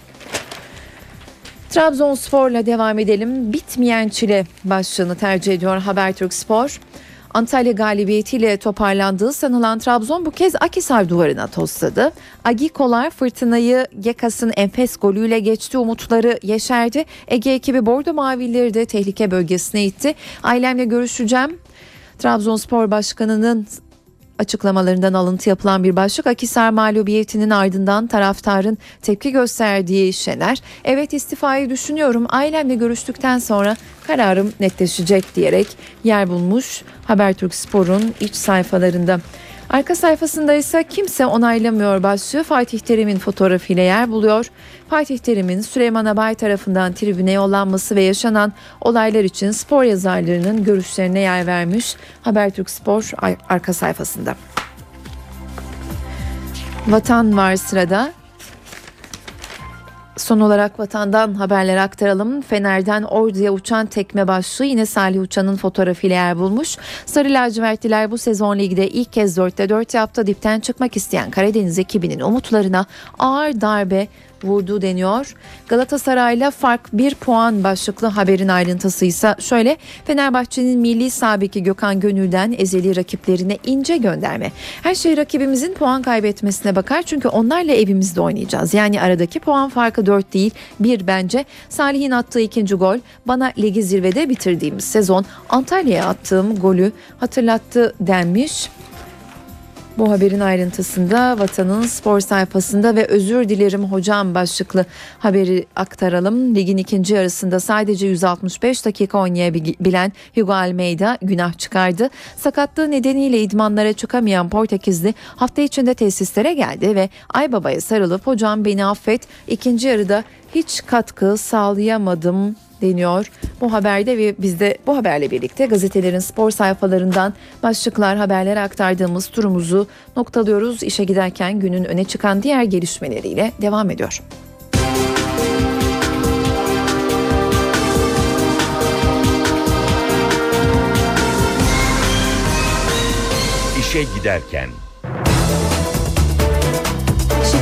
Trabzonspor'la devam edelim. Bitmeyen çile başlığını tercih ediyor Habertürk Spor. Antalya galibiyetiyle toparlandığı sanılan Trabzon bu kez Akisar duvarına tosladı. Agi Kolar fırtınayı Gekas'ın enfes golüyle geçti umutları yeşerdi. Ege ekibi Bordo Mavileri de tehlike bölgesine itti. Ailemle görüşeceğim. Trabzonspor Başkanı'nın açıklamalarından alıntı yapılan bir başlık Akisar mağlubiyetinin ardından taraftarın tepki gösterdiği Şener evet istifayı düşünüyorum. Ailemle görüştükten sonra kararım netleşecek. diyerek yer bulmuş Habertürk Spor'un iç sayfalarında. Arka sayfasında ise kimse onaylamıyor başlığı Fatih Terim'in fotoğrafıyla yer buluyor. Fatih Terim'in Süleyman Abay tarafından tribüne yollanması ve yaşanan olaylar için spor yazarlarının görüşlerine yer vermiş Habertürk Spor arka sayfasında. Vatan var sırada. Son olarak vatandan haberler aktaralım. Fener'den Ordu'ya uçan tekme başlığı yine Salih Uçan'ın fotoğrafıyla yer bulmuş. Sarı lacivertliler bu sezon ligde ilk kez 4'te 4 yaptı. Dipten çıkmak isteyen Karadeniz ekibinin umutlarına ağır darbe vurdu deniyor. Galatasaray'la fark bir puan başlıklı haberin ayrıntısı ise şöyle Fenerbahçe'nin milli sabiki Gökhan Gönül'den ezeli rakiplerine ince gönderme. Her şey rakibimizin puan kaybetmesine bakar çünkü onlarla evimizde oynayacağız. Yani aradaki puan farkı 4 değil 1 bence. Salih'in attığı ikinci gol bana ligi zirvede bitirdiğimiz sezon Antalya'ya attığım golü hatırlattı denmiş. Bu haberin ayrıntısında Vatan'ın spor sayfasında ve özür dilerim hocam başlıklı haberi aktaralım. Ligin ikinci yarısında sadece 165 dakika oynayabilen Hugo Almeida günah çıkardı. Sakatlığı nedeniyle idmanlara çıkamayan Portekizli hafta içinde tesislere geldi ve Aybaba'ya sarılıp hocam beni affet ikinci yarıda hiç katkı sağlayamadım deniyor. Bu haberde ve biz de bu haberle birlikte gazetelerin spor sayfalarından başlıklar haberler aktardığımız turumuzu noktalıyoruz. İşe giderken günün öne çıkan diğer gelişmeleriyle devam ediyor. İşe giderken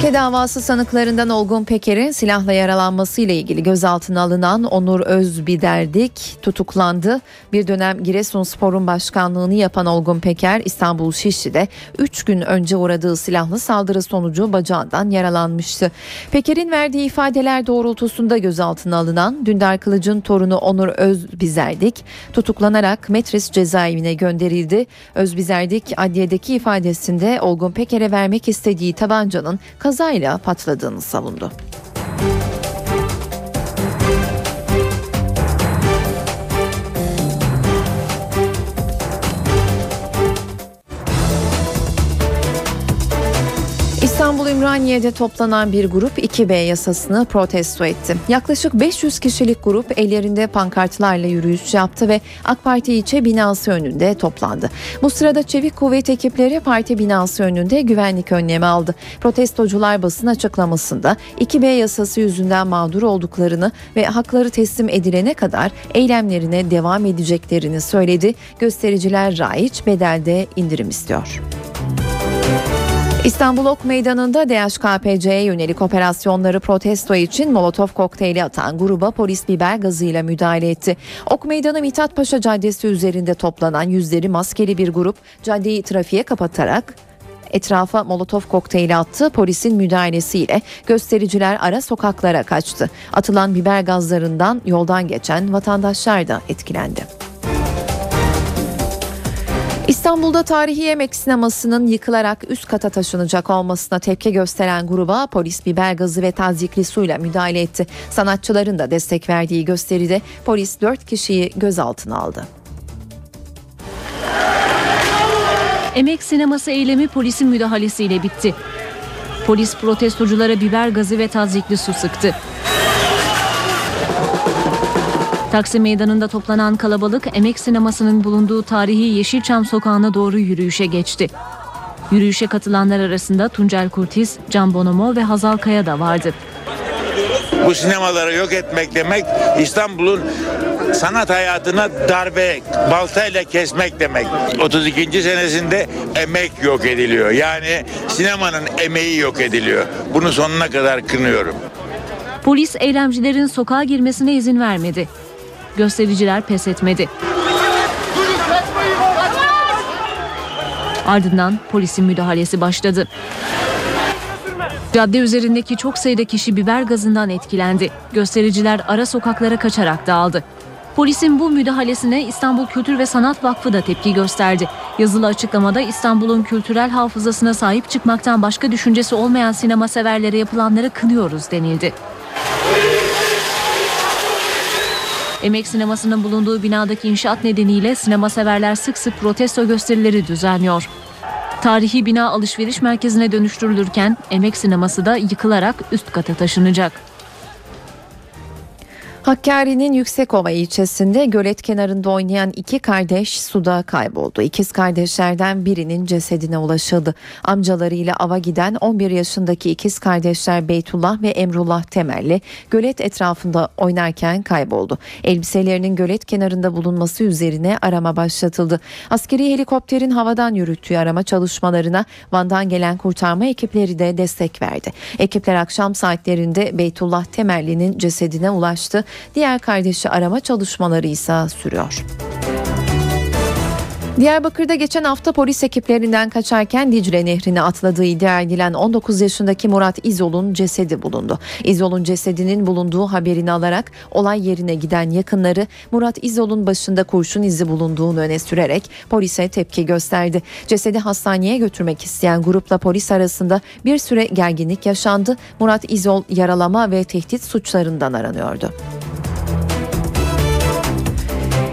Şike davası sanıklarından Olgun Peker'in silahla yaralanmasıyla ilgili gözaltına alınan Onur Özbiderdik tutuklandı. Bir dönem Giresunspor'un başkanlığını yapan Olgun Peker İstanbul Şişli'de 3 gün önce uğradığı silahlı saldırı sonucu bacağından yaralanmıştı. Peker'in verdiği ifadeler doğrultusunda gözaltına alınan Dündar Kılıç'ın torunu Onur Özbizerdik tutuklanarak Metris cezaevine gönderildi. Özbizerdik adliyedeki ifadesinde Olgun Peker'e vermek istediği tabancanın kazayla patladığını savundu. Ümraniye'de toplanan bir grup 2B yasasını protesto etti. Yaklaşık 500 kişilik grup ellerinde pankartlarla yürüyüş yaptı ve AK Parti ilçe binası önünde toplandı. Bu sırada çevik kuvvet ekipleri parti binası önünde güvenlik önlemi aldı. Protestocular basın açıklamasında 2B yasası yüzünden mağdur olduklarını ve hakları teslim edilene kadar eylemlerine devam edeceklerini söyledi. Göstericiler raiç bedelde indirim istiyor. İstanbul Ok Meydanı'nda DHKPC'ye yönelik operasyonları protesto için molotof kokteyli atan gruba polis biber gazıyla müdahale etti. Ok Meydanı Mithat Paşa Caddesi üzerinde toplanan yüzleri maskeli bir grup caddeyi trafiğe kapatarak etrafa molotof kokteyli attı. Polisin müdahalesiyle göstericiler ara sokaklara kaçtı. Atılan biber gazlarından yoldan geçen vatandaşlar da etkilendi. İstanbul'da tarihi yemek sinemasının yıkılarak üst kata taşınacak olmasına tepki gösteren gruba polis biber gazı ve tazikli suyla müdahale etti. Sanatçıların da destek verdiği gösteride polis 4 kişiyi gözaltına aldı. Emek sineması eylemi polisin müdahalesiyle bitti. Polis protestoculara biber gazı ve tazikli su sıktı. Taksim Meydanı'nda toplanan kalabalık Emek Sineması'nın bulunduğu tarihi Yeşilçam Sokağı'na doğru yürüyüşe geçti. Yürüyüşe katılanlar arasında Tuncel Kurtiz, Can Bonomo ve Hazal Kaya da vardı. Bu sinemaları yok etmek demek İstanbul'un sanat hayatına darbe baltayla kesmek demek. 32. senesinde emek yok ediliyor. Yani sinemanın emeği yok ediliyor. Bunu sonuna kadar kınıyorum. Polis eylemcilerin sokağa girmesine izin vermedi. Göstericiler pes etmedi. Ardından polisin müdahalesi başladı. Cadde üzerindeki çok sayıda kişi biber gazından etkilendi. Göstericiler ara sokaklara kaçarak dağıldı. Polisin bu müdahalesine İstanbul Kültür ve Sanat Vakfı da tepki gösterdi. Yazılı açıklamada İstanbul'un kültürel hafızasına sahip çıkmaktan başka düşüncesi olmayan sinema severlere yapılanları kınıyoruz denildi. Emek sinemasının bulunduğu binadaki inşaat nedeniyle sinema severler sık sık protesto gösterileri düzenliyor. Tarihi bina alışveriş merkezine dönüştürülürken Emek sineması da yıkılarak üst kata taşınacak. Hakkari'nin Yüksekova ilçesinde gölet kenarında oynayan iki kardeş suda kayboldu. İkiz kardeşlerden birinin cesedine ulaşıldı. Amcalarıyla ava giden 11 yaşındaki ikiz kardeşler Beytullah ve Emrullah Temelli gölet etrafında oynarken kayboldu. Elbiselerinin gölet kenarında bulunması üzerine arama başlatıldı. Askeri helikopterin havadan yürüttüğü arama çalışmalarına Van'dan gelen kurtarma ekipleri de destek verdi. Ekipler akşam saatlerinde Beytullah Temelli'nin cesedine ulaştı. Diğer kardeşi arama çalışmaları ise sürüyor. Diyarbakır'da geçen hafta polis ekiplerinden kaçarken Dicle Nehri'ne atladığı iddia edilen 19 yaşındaki Murat İzol'un cesedi bulundu. İzol'un cesedinin bulunduğu haberini alarak olay yerine giden yakınları Murat İzol'un başında kurşun izi bulunduğunu öne sürerek polise tepki gösterdi. Cesedi hastaneye götürmek isteyen grupla polis arasında bir süre gerginlik yaşandı. Murat İzol yaralama ve tehdit suçlarından aranıyordu.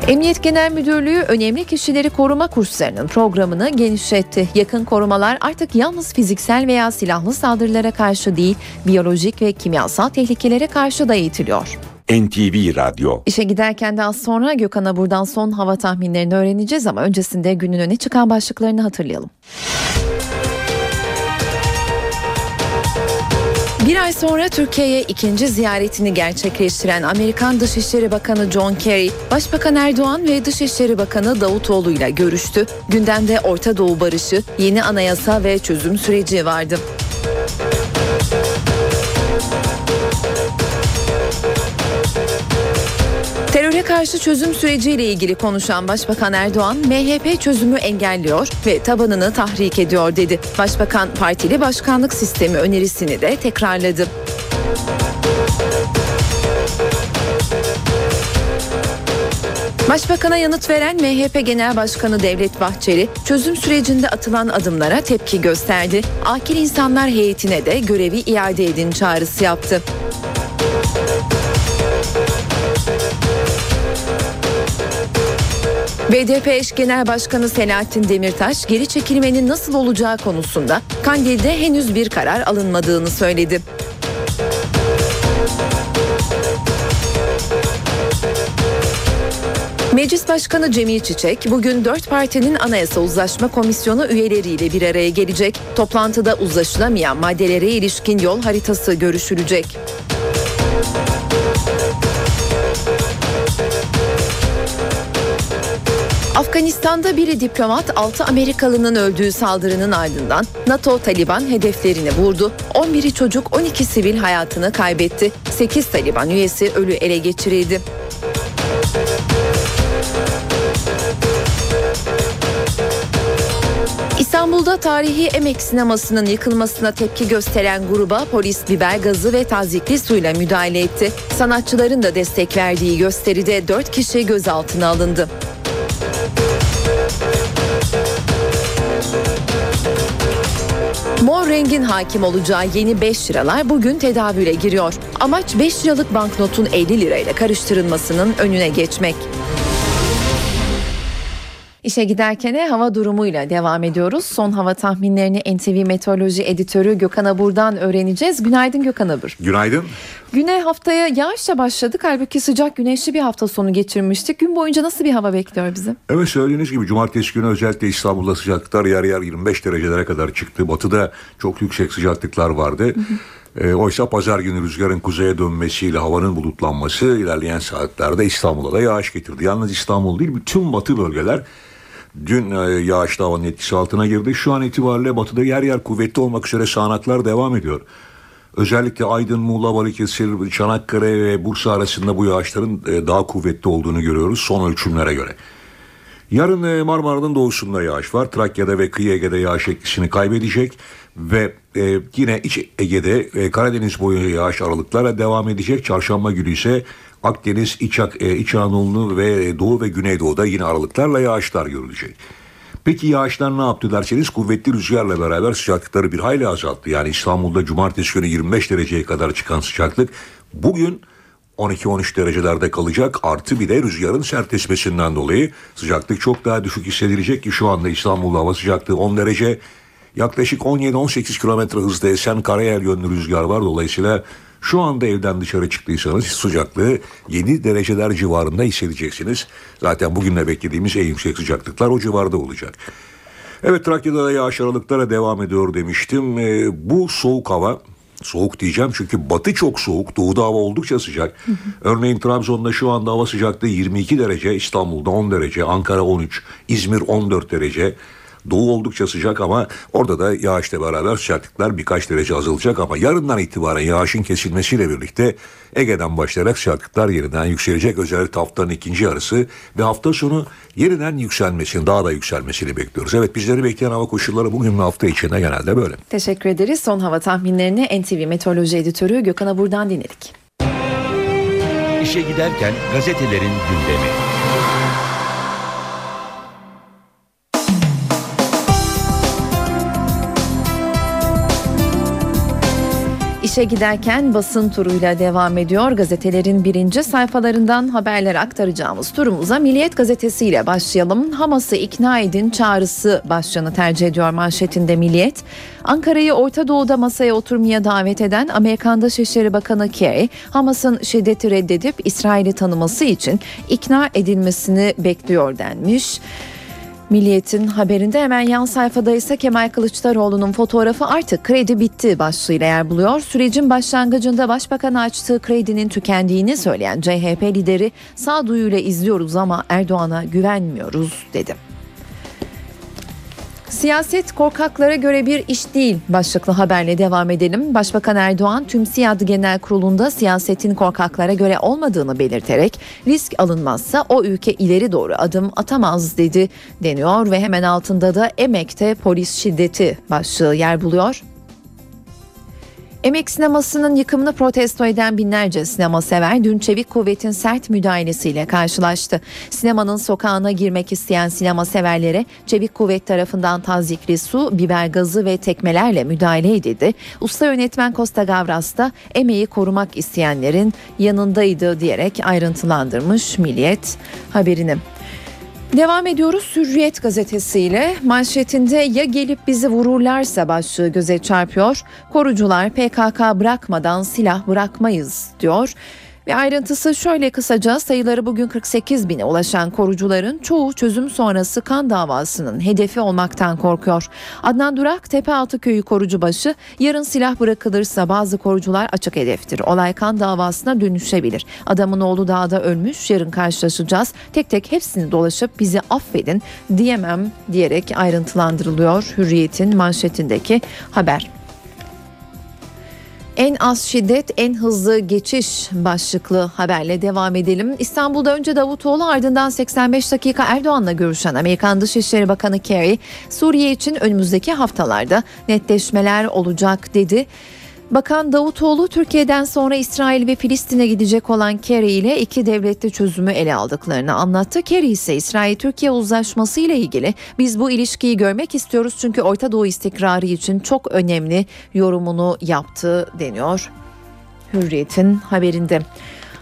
Emniyet Genel Müdürlüğü önemli kişileri koruma kurslarının programını genişletti. Yakın korumalar artık yalnız fiziksel veya silahlı saldırılara karşı değil, biyolojik ve kimyasal tehlikelere karşı da eğitiliyor. NTV Radyo. İşe giderken de az sonra Gökhan'a buradan son hava tahminlerini öğreneceğiz ama öncesinde günün öne çıkan başlıklarını hatırlayalım. Bir ay sonra Türkiye'ye ikinci ziyaretini gerçekleştiren Amerikan Dışişleri Bakanı John Kerry, Başbakan Erdoğan ve Dışişleri Bakanı Davutoğlu ile görüştü. Gündemde Orta Doğu barışı, yeni anayasa ve çözüm süreci vardı. Karşı çözüm süreciyle ilgili konuşan Başbakan Erdoğan, MHP çözümü engelliyor ve tabanını tahrik ediyor dedi. Başbakan partili başkanlık sistemi önerisini de tekrarladı. Başbakan'a yanıt veren MHP Genel Başkanı Devlet Bahçeli, çözüm sürecinde atılan adımlara tepki gösterdi. Akil insanlar heyetine de görevi iade edin çağrısı yaptı. BDP eş genel başkanı Selahattin Demirtaş geri çekilmenin nasıl olacağı konusunda Kandil'de henüz bir karar alınmadığını söyledi. Meclis Başkanı Cemil Çiçek bugün dört partinin Anayasa Uzlaşma Komisyonu üyeleriyle bir araya gelecek. Toplantıda uzlaşılamayan maddelere ilişkin yol haritası görüşülecek. Afganistan'da biri diplomat 6 Amerikalının öldüğü saldırının ardından NATO Taliban hedeflerini vurdu. 11'i çocuk 12 sivil hayatını kaybetti. 8 Taliban üyesi ölü ele geçirildi. İstanbul'da tarihi Emek sinemasının yıkılmasına tepki gösteren gruba polis biber gazı ve tazikli suyla müdahale etti. Sanatçıların da destek verdiği gösteride 4 kişi gözaltına alındı. Mor rengin hakim olacağı yeni 5 liralar bugün tedavüle giriyor. Amaç 5 liralık banknotun 50 lirayla karıştırılmasının önüne geçmek. İşe giderken hava durumuyla devam ediyoruz. Son hava tahminlerini NTV Meteoroloji Editörü Gökhan Abur'dan öğreneceğiz. Günaydın Gökhan Abur. Günaydın. Güne haftaya yağışla başladık. Halbuki sıcak güneşli bir hafta sonu geçirmiştik. Gün boyunca nasıl bir hava bekliyor bizi? Evet söylediğiniz gibi cumartesi günü özellikle İstanbul'da sıcaklıklar yer yer 25 derecelere kadar çıktı. Batıda çok yüksek sıcaklıklar vardı. Hı hı. E, oysa pazar günü rüzgarın kuzeye dönmesiyle havanın bulutlanması ilerleyen saatlerde İstanbul'a da yağış getirdi. Yalnız İstanbul değil bütün batı bölgeler Dün e, yağışlı havanın etkisi altına girdi. Şu an itibariyle batıda yer yer kuvvetli olmak üzere sağanaklar devam ediyor. Özellikle Aydın, Muğla, Balıkesir, Çanakkale ve Bursa arasında bu yağışların e, daha kuvvetli olduğunu görüyoruz son ölçümlere göre. Yarın e, Marmara'nın doğusunda yağış var. Trakya'da ve kıyı Ege'de yağış etkisini kaybedecek. Ve yine iç Ege'de Karadeniz boyu yağış aralıklarla devam edecek. Çarşamba günü ise Akdeniz, İç, e, İç Anadolu ve Doğu ve Güneydoğu'da yine aralıklarla yağışlar görülecek. Peki yağışlar ne yaptı derseniz kuvvetli rüzgarla beraber sıcaklıkları bir hayli azalttı. Yani İstanbul'da cumartesi günü 25 dereceye kadar çıkan sıcaklık bugün 12-13 derecelerde kalacak. Artı bir de rüzgarın sertleşmesinden dolayı sıcaklık çok daha düşük hissedilecek ki şu anda İstanbul'da hava sıcaklığı 10 derece. Yaklaşık 17-18 kilometre hızda esen karayel yönlü rüzgar var. Dolayısıyla şu anda evden dışarı çıktıysanız sıcaklığı 7 dereceler civarında hissedeceksiniz. Zaten bugünle beklediğimiz en yüksek sıcaklıklar o civarda olacak. Evet Trakya'da da yağış aralıklara devam ediyor demiştim. Ee, bu soğuk hava Soğuk diyeceğim çünkü batı çok soğuk, doğuda hava oldukça sıcak. Hı hı. Örneğin Trabzon'da şu anda hava sıcaklığı 22 derece, İstanbul'da 10 derece, Ankara 13, İzmir 14 derece. Doğu oldukça sıcak ama orada da yağışla beraber sıcaklıklar birkaç derece azalacak ama yarından itibaren yağışın kesilmesiyle birlikte Ege'den başlayarak sıcaklıklar yeniden yükselecek. Özellikle haftanın ikinci yarısı ve hafta sonu yeniden yükselmesini, daha da yükselmesini bekliyoruz. Evet bizleri bekleyen hava koşulları bugün ve hafta içinde genelde böyle. Teşekkür ederiz. Son hava tahminlerini NTV Meteoroloji Editörü Gökhan Abur'dan dinledik. İşe giderken gazetelerin gündemi. İşe giderken basın turuyla devam ediyor. Gazetelerin birinci sayfalarından haberler aktaracağımız turumuza Milliyet Gazetesi ile başlayalım. Hamas'ı ikna edin çağrısı başlığını tercih ediyor manşetinde Milliyet. Ankara'yı Orta Doğu'da masaya oturmaya davet eden Amerikan Dışişleri Bakanı Kerry, Hamas'ın şiddeti reddedip İsrail'i tanıması için ikna edilmesini bekliyor denmiş. Milliyet'in haberinde hemen yan sayfada ise Kemal Kılıçdaroğlu'nun fotoğrafı artık kredi bitti başlığıyla yer buluyor. Sürecin başlangıcında başbakan açtığı kredinin tükendiğini söyleyen CHP lideri sağduyuyla izliyoruz ama Erdoğan'a güvenmiyoruz dedi. Siyaset korkaklara göre bir iş değil başlıklı haberle devam edelim. Başbakan Erdoğan tüm SİAD Genel Kurulu'nda siyasetin korkaklara göre olmadığını belirterek risk alınmazsa o ülke ileri doğru adım atamaz dedi deniyor ve hemen altında da emekte polis şiddeti başlığı yer buluyor. Emek sinemasının yıkımını protesto eden binlerce sinema sever dün Çevik Kuvvet'in sert müdahalesiyle karşılaştı. Sinemanın sokağına girmek isteyen sinema severlere Çevik Kuvvet tarafından tazikli su, biber gazı ve tekmelerle müdahale edildi. Usta yönetmen Costa Gavras da emeği korumak isteyenlerin yanındaydı diyerek ayrıntılandırmış Milliyet haberini. Devam ediyoruz Hürriyet gazetesiyle manşetinde ya gelip bizi vururlarsa başlığı göze çarpıyor. Korucular PKK bırakmadan silah bırakmayız diyor Ve ayrıntısı şöyle kısaca sayıları bugün 48 bine ulaşan korucuların çoğu çözüm sonrası kan davasının hedefi olmaktan korkuyor. Adnan Durak Tepealtı Köyü korucubaşı yarın silah bırakılırsa bazı korucular açık hedeftir. Olay kan davasına dönüşebilir. Adamın oğlu dağda ölmüş yarın karşılaşacağız. Tek tek hepsini dolaşıp bizi affedin diyemem diyerek ayrıntılandırılıyor Hürriyet'in manşetindeki haber. En az şiddet, en hızlı geçiş başlıklı haberle devam edelim. İstanbul'da önce Davutoğlu ardından 85 dakika Erdoğan'la görüşen Amerikan Dışişleri Bakanı Kerry, Suriye için önümüzdeki haftalarda netleşmeler olacak dedi. Bakan Davutoğlu Türkiye'den sonra İsrail ve Filistin'e gidecek olan Kerry ile iki devletli çözümü ele aldıklarını anlattı. Kerry ise İsrail-Türkiye uzlaşması ile ilgili biz bu ilişkiyi görmek istiyoruz çünkü Orta Doğu istikrarı için çok önemli yorumunu yaptı deniyor. Hürriyet'in haberinde.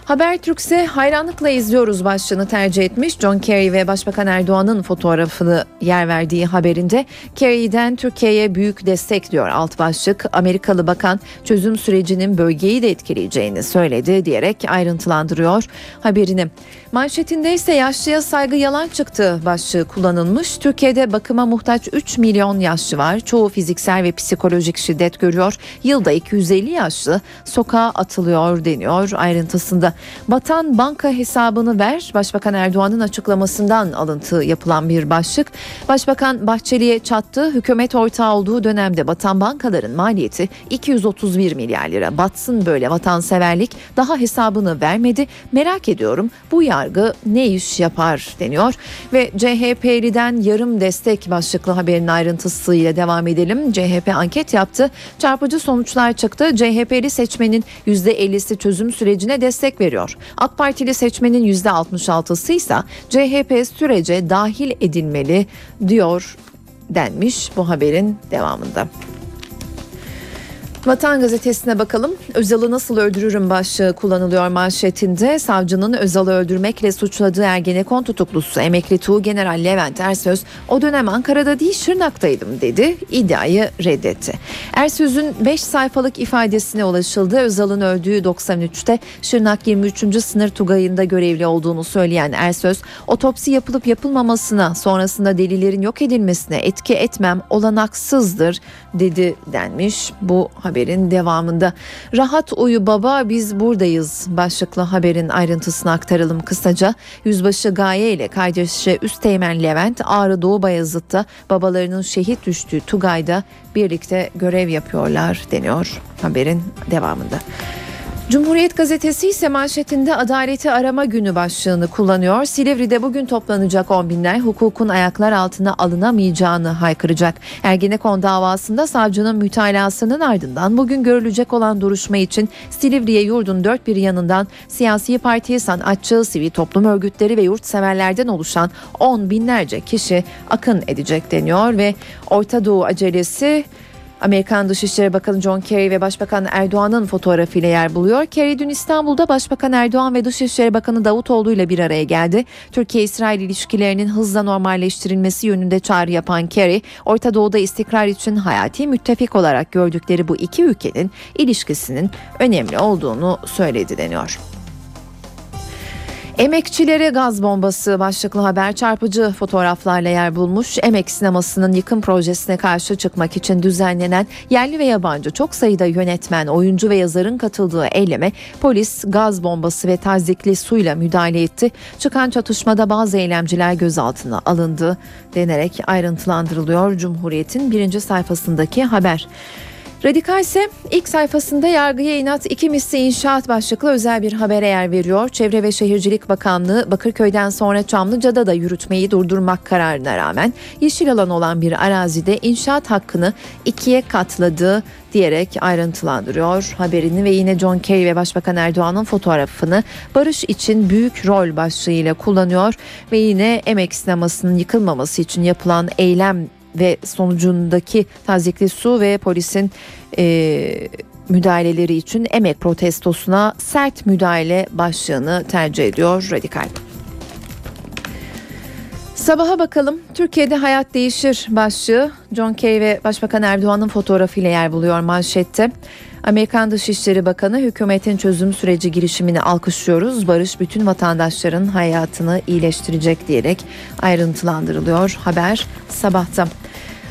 Habertürk'se hayranlıkla izliyoruz başlığını tercih etmiş. John Kerry ve Başbakan Erdoğan'ın fotoğrafını yer verdiği haberinde Kerry'den Türkiye'ye büyük destek diyor alt başlık. Amerikalı bakan çözüm sürecinin bölgeyi de etkileyeceğini söyledi diyerek ayrıntılandırıyor haberini. Manşetinde ise yaşlıya saygı yalan çıktı başlığı kullanılmış. Türkiye'de bakıma muhtaç 3 milyon yaşlı var. Çoğu fiziksel ve psikolojik şiddet görüyor. Yılda 250 yaşlı sokağa atılıyor deniyor ayrıntısında. Batan banka hesabını ver. Başbakan Erdoğan'ın açıklamasından alıntı yapılan bir başlık. Başbakan Bahçeli'ye çattı. Hükümet ortağı olduğu dönemde batan bankaların maliyeti 231 milyar lira. Batsın böyle vatanseverlik daha hesabını vermedi. Merak ediyorum bu yargı ne iş yapar deniyor. Ve CHP'liden yarım destek başlıklı haberin ayrıntısıyla devam edelim. CHP anket yaptı. Çarpıcı sonuçlar çıktı. CHP'li seçmenin %50'si çözüm sürecine destek veriyor. AK Partili seçmenin %66'sı ise CHP sürece dahil edilmeli diyor denmiş bu haberin devamında. Vatan gazetesine bakalım. Özal'ı nasıl öldürürüm başlığı kullanılıyor manşetinde. Savcının Özal'ı öldürmekle suçladığı Ergenekon tutuklusu emekli Tuğ General Levent Ersöz o dönem Ankara'da değil Şırnak'taydım dedi. İddiayı reddetti. Ersöz'ün 5 sayfalık ifadesine ulaşıldı. Özal'ın öldüğü 93'te Şırnak 23. sınır tugayında görevli olduğunu söyleyen Ersöz otopsi yapılıp yapılmamasına sonrasında delillerin yok edilmesine etki etmem olanaksızdır dedi denmiş bu haberin devamında. Rahat uyu baba biz buradayız başlıklı haberin ayrıntısını aktaralım kısaca. Yüzbaşı Gaye ile kardeşi Üsteğmen Levent Ağrı Doğu Bayazıt'ta babalarının şehit düştüğü Tugay'da birlikte görev yapıyorlar deniyor haberin devamında. Cumhuriyet gazetesi ise manşetinde adaleti arama günü başlığını kullanıyor. Silivri'de bugün toplanacak on binler hukukun ayaklar altına alınamayacağını haykıracak. Ergenekon davasında savcının mütalasının ardından bugün görülecek olan duruşma için Silivri'ye yurdun dört bir yanından siyasi parti, sanatçı, sivil toplum örgütleri ve yurtseverlerden oluşan on binlerce kişi akın edecek deniyor ve Orta Doğu acelesi Amerikan Dışişleri Bakanı John Kerry ve Başbakan Erdoğan'ın fotoğrafıyla yer buluyor. Kerry dün İstanbul'da Başbakan Erdoğan ve Dışişleri Bakanı Davutoğlu ile bir araya geldi. Türkiye-İsrail ilişkilerinin hızla normalleştirilmesi yönünde çağrı yapan Kerry, Orta Doğu'da istikrar için hayati müttefik olarak gördükleri bu iki ülkenin ilişkisinin önemli olduğunu söyledi deniyor. Emekçilere gaz bombası başlıklı haber çarpıcı fotoğraflarla yer bulmuş. Emek sinemasının yıkım projesine karşı çıkmak için düzenlenen yerli ve yabancı çok sayıda yönetmen, oyuncu ve yazarın katıldığı eyleme polis gaz bombası ve tazikli suyla müdahale etti. Çıkan çatışmada bazı eylemciler gözaltına alındı denerek ayrıntılandırılıyor Cumhuriyet'in birinci sayfasındaki haber. Radikal ise ilk sayfasında yargıya inat iki misli inşaat başlıklı özel bir habere yer veriyor. Çevre ve Şehircilik Bakanlığı Bakırköy'den sonra Çamlıca'da da yürütmeyi durdurmak kararına rağmen yeşil alan olan bir arazide inşaat hakkını ikiye katladı diyerek ayrıntılandırıyor haberini ve yine John Kerry ve Başbakan Erdoğan'ın fotoğrafını barış için büyük rol başlığıyla kullanıyor ve yine emek sinemasının yıkılmaması için yapılan eylem ve sonucundaki tazikli su ve polisin e, müdahaleleri için emek protestosuna sert müdahale başlığını tercih ediyor radikal. Sabaha bakalım. Türkiye'de hayat değişir başlığı John Kerry ve Başbakan Erdoğan'ın fotoğrafıyla yer buluyor manşette. Amerikan Dışişleri Bakanı hükümetin çözüm süreci girişimini alkışlıyoruz. Barış bütün vatandaşların hayatını iyileştirecek diyerek ayrıntılandırılıyor haber sabahta.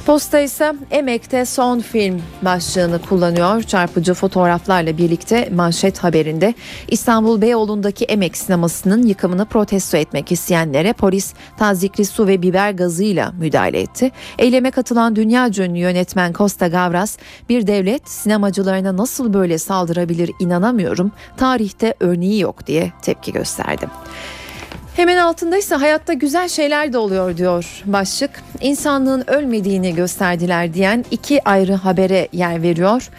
Posta ise Emek'te son film başlığını kullanıyor. Çarpıcı fotoğraflarla birlikte manşet haberinde İstanbul Beyoğlu'ndaki Emek sinemasının yıkımını protesto etmek isteyenlere polis tazikli su ve biber gazıyla müdahale etti. Eyleme katılan dünya ünlü yönetmen Costa Gavras bir devlet sinemacılarına nasıl böyle saldırabilir inanamıyorum. Tarihte örneği yok diye tepki gösterdi. Hemen altında ise hayatta güzel şeyler de oluyor diyor başlık. İnsanlığın ölmediğini gösterdiler diyen iki ayrı habere yer veriyor.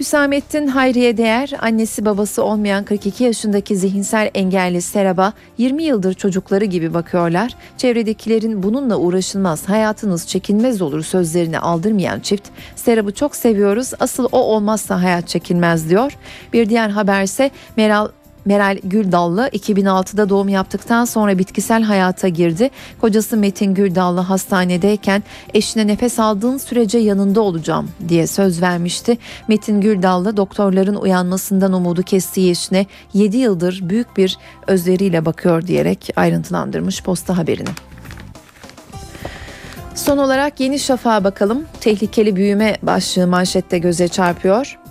Hüsamettin Hayriye Değer, annesi babası olmayan 42 yaşındaki zihinsel engelli Serap'a 20 yıldır çocukları gibi bakıyorlar. Çevredekilerin bununla uğraşılmaz, hayatınız çekilmez olur sözlerini aldırmayan çift, Serap'ı çok seviyoruz, asıl o olmazsa hayat çekilmez diyor. Bir diğer haberse Meral Meral Güldallı 2006'da doğum yaptıktan sonra bitkisel hayata girdi. Kocası Metin Güldallı hastanedeyken eşine nefes aldığın sürece yanında olacağım diye söz vermişti. Metin Güldallı doktorların uyanmasından umudu kestiği eşine 7 yıldır büyük bir özveriyle bakıyor diyerek ayrıntılandırmış posta haberini. Son olarak Yeni Şafak'a bakalım. Tehlikeli büyüme başlığı manşette göze çarpıyor.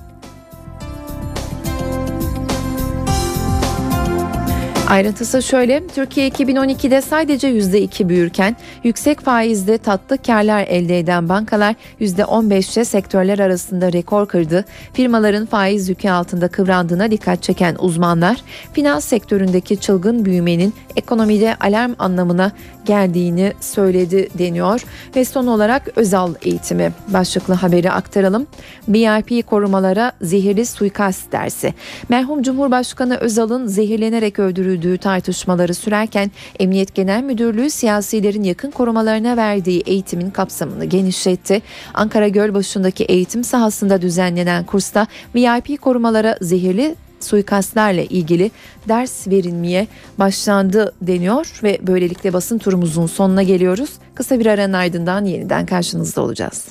Ayrıntısı şöyle, Türkiye 2012'de sadece %2 büyürken yüksek faizde tatlı karlar elde eden bankalar %15'te sektörler arasında rekor kırdı. Firmaların faiz yükü altında kıvrandığına dikkat çeken uzmanlar, finans sektöründeki çılgın büyümenin ekonomide alarm anlamına geldiğini söyledi deniyor. Ve son olarak Özal eğitimi başlıklı haberi aktaralım. BIP korumalara zehirli suikast dersi. Merhum Cumhurbaşkanı Özal'ın zehirlenerek öldürüldüğü tartışmaları sürerken Emniyet Genel Müdürlüğü siyasilerin yakın korumalarına verdiği eğitimin kapsamını genişletti. Ankara Gölbaşı'ndaki eğitim sahasında düzenlenen kursta VIP korumalara zehirli suikastlerle ilgili ders verilmeye başlandı deniyor ve böylelikle basın turumuzun sonuna geliyoruz. Kısa bir aranın ardından yeniden karşınızda olacağız.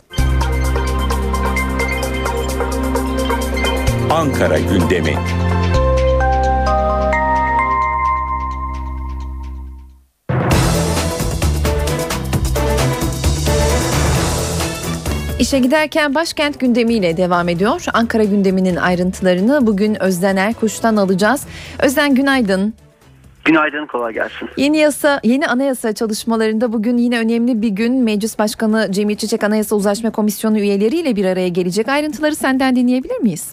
Ankara gündemi. İşe giderken başkent gündemiyle devam ediyor. Ankara gündeminin ayrıntılarını bugün Özden Erkuş'tan alacağız. Özden günaydın. Günaydın, kolay gelsin. Yeni yasa, yeni anayasa çalışmalarında bugün yine önemli bir gün. Meclis Başkanı Cemil Çiçek Anayasa Uzlaşma Komisyonu üyeleriyle bir araya gelecek. Ayrıntıları senden dinleyebilir miyiz?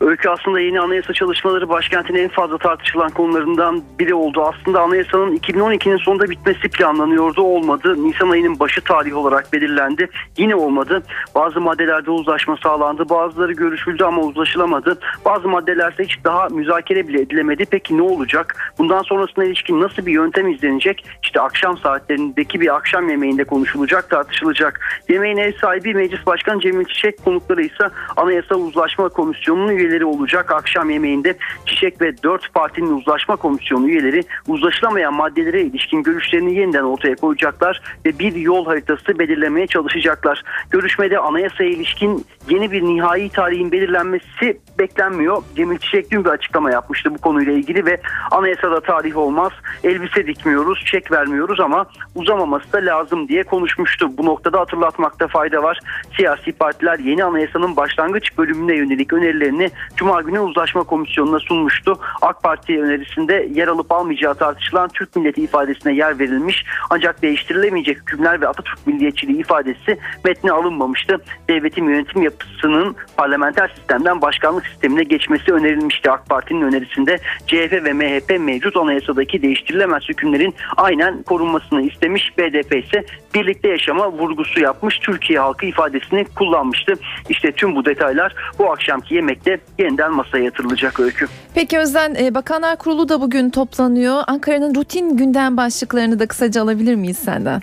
Öykü aslında yeni anayasa çalışmaları başkentin en fazla tartışılan konularından biri oldu. Aslında anayasanın 2012'nin sonunda bitmesi planlanıyordu. Olmadı. Nisan ayının başı tarih olarak belirlendi. Yine olmadı. Bazı maddelerde uzlaşma sağlandı. Bazıları görüşüldü ama uzlaşılamadı. Bazı maddelerde hiç daha müzakere bile edilemedi. Peki ne olacak? Bundan sonrasına ilişkin nasıl bir yöntem izlenecek? İşte akşam saatlerindeki bir akşam yemeğinde konuşulacak, tartışılacak. Yemeğin ev sahibi Meclis Başkanı Cemil Çiçek konukları ise Anayasa Uzlaşma Komisyonu'nun üyeleri olacak. Akşam yemeğinde Çiçek ve 4 partinin uzlaşma komisyonu üyeleri uzlaşılamayan maddelere ilişkin görüşlerini yeniden ortaya koyacaklar ve bir yol haritası belirlemeye çalışacaklar. Görüşmede anayasaya ilişkin yeni bir nihai tarihin belirlenmesi beklenmiyor. Cemil Çiçek dün bir açıklama yapmıştı bu konuyla ilgili ve anayasada tarih olmaz. Elbise dikmiyoruz, çek vermiyoruz ama uzamaması da lazım diye konuşmuştu. Bu noktada hatırlatmakta fayda var. Siyasi partiler yeni anayasanın başlangıç bölümüne yönelik önerilerini Cuma günü uzlaşma komisyonuna sunmuştu. AK Parti önerisinde yer alıp almayacağı tartışılan Türk milleti ifadesine yer verilmiş. Ancak değiştirilemeyecek hükümler ve Atatürk milliyetçiliği ifadesi metne alınmamıştı. Devletin yönetim yapısının parlamenter sistemden başkanlık sistemine geçmesi önerilmişti AK Parti'nin önerisinde. CHP ve MHP mevcut anayasadaki değiştirilemez hükümlerin aynen korunmasını istemiş. BDP ise birlikte yaşama vurgusu yapmış. Türkiye halkı ifadesini kullanmıştı. İşte tüm bu detaylar bu akşamki yemekte yeniden masaya yatırılacak öykü. Peki Özden e, Bakanlar Kurulu da bugün toplanıyor. Ankara'nın rutin gündem başlıklarını da kısaca alabilir miyiz senden?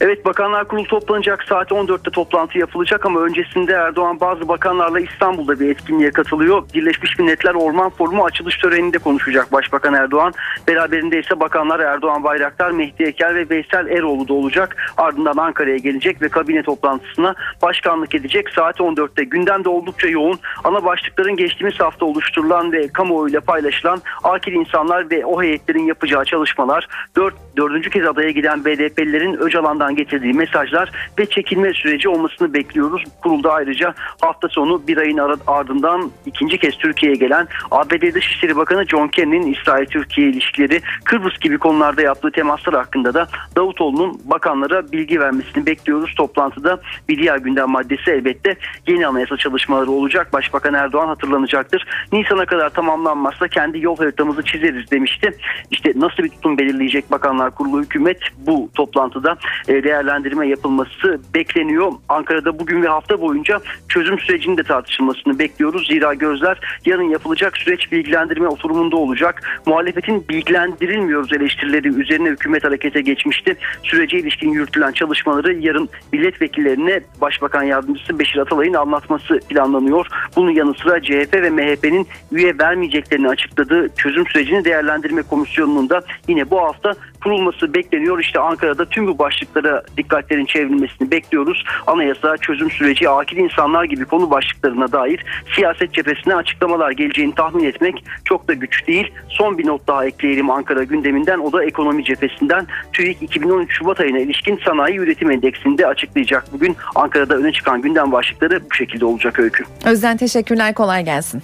Evet Bakanlar Kurulu toplanacak saat 14'te toplantı yapılacak ama öncesinde Erdoğan bazı bakanlarla İstanbul'da bir etkinliğe katılıyor. Birleşmiş Milletler Orman Forumu açılış töreninde konuşacak Başbakan Erdoğan. Beraberinde ise bakanlar Erdoğan Bayraktar, Mehdi Eker ve Veysel Eroğlu da olacak. Ardından Ankara'ya gelecek ve kabine toplantısına başkanlık edecek. Saat 14'te gündemde oldukça yoğun. Ana başlıkların geçtiğimiz hafta oluşturulan ve kamuoyuyla paylaşılan akil insanlar ve o heyetlerin yapacağı çalışmalar, 4, dördüncü kez adaya giden BDP'lilerin Öcalan'dan getirdiği mesajlar ve çekilme süreci olmasını bekliyoruz. Kurulda ayrıca hafta sonu bir ayın ardından ikinci kez Türkiye'ye gelen ABD Dışişleri Bakanı John Kerry'nin İsrail-Türkiye ilişkileri, Kıbrıs gibi konularda yaptığı temaslar hakkında da Davutoğlu'nun bakanlara bilgi vermesini bekliyoruz. Toplantıda bir diğer gündem maddesi elbette yeni anayasa çalışmaları olacak. Başbakan Erdoğan hatırlanacaktır. Nisan'a kadar tamamlanmazsa kendi yol haritamızı çizeriz demişti. İşte nasıl bir tutum belirleyecek Bakanlar Kurulu hükümet bu toplantıda e, değerlendirme yapılması bekleniyor. Ankara'da bugün ve hafta boyunca çözüm sürecinin de tartışılmasını bekliyoruz. Zira gözler yarın yapılacak süreç bilgilendirme oturumunda olacak. Muhalefetin bilgilendirilmiyoruz eleştirileri üzerine hükümet harekete geçmişti. Sürece ilişkin yürütülen çalışmaları yarın milletvekillerine Başbakan Yardımcısı Beşir Atalay'ın anlatması planlanıyor. Bunun yanı sıra CHP ve MHP'nin üye vermeyeceklerini açıkladığı çözüm sürecini değerlendirme komisyonunun da yine bu hafta kurulması bekleniyor. İşte Ankara'da tüm bu başlıklara dikkatlerin çevrilmesini bekliyoruz. Anayasa, çözüm süreci, akil insanlar gibi konu başlıklarına dair siyaset cephesine açıklamalar geleceğini tahmin etmek çok da güç değil. Son bir not daha ekleyelim Ankara gündeminden. O da ekonomi cephesinden. TÜİK 2013 Şubat ayına ilişkin sanayi üretim endeksinde açıklayacak. Bugün Ankara'da öne çıkan gündem başlıkları bu şekilde olacak öykü. Özden teşekkürler kolay gelsin.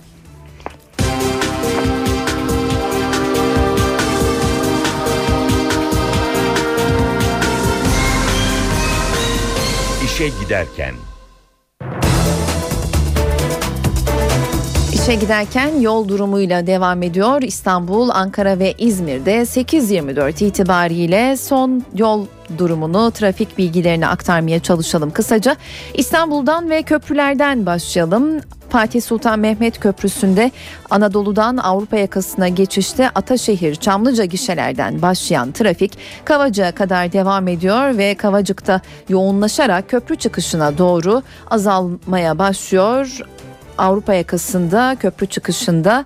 İşe giderken. İşe giderken yol durumuyla devam ediyor. İstanbul, Ankara ve İzmir'de 8.24 itibariyle son yol durumunu, trafik bilgilerini aktarmaya çalışalım kısaca. İstanbul'dan ve köprülerden başlayalım. Fatih Sultan Mehmet Köprüsü'nde Anadolu'dan Avrupa yakasına geçişte Ataşehir Çamlıca gişelerden başlayan trafik Kavacık'a kadar devam ediyor ve Kavacık'ta yoğunlaşarak köprü çıkışına doğru azalmaya başlıyor. Avrupa yakasında köprü çıkışında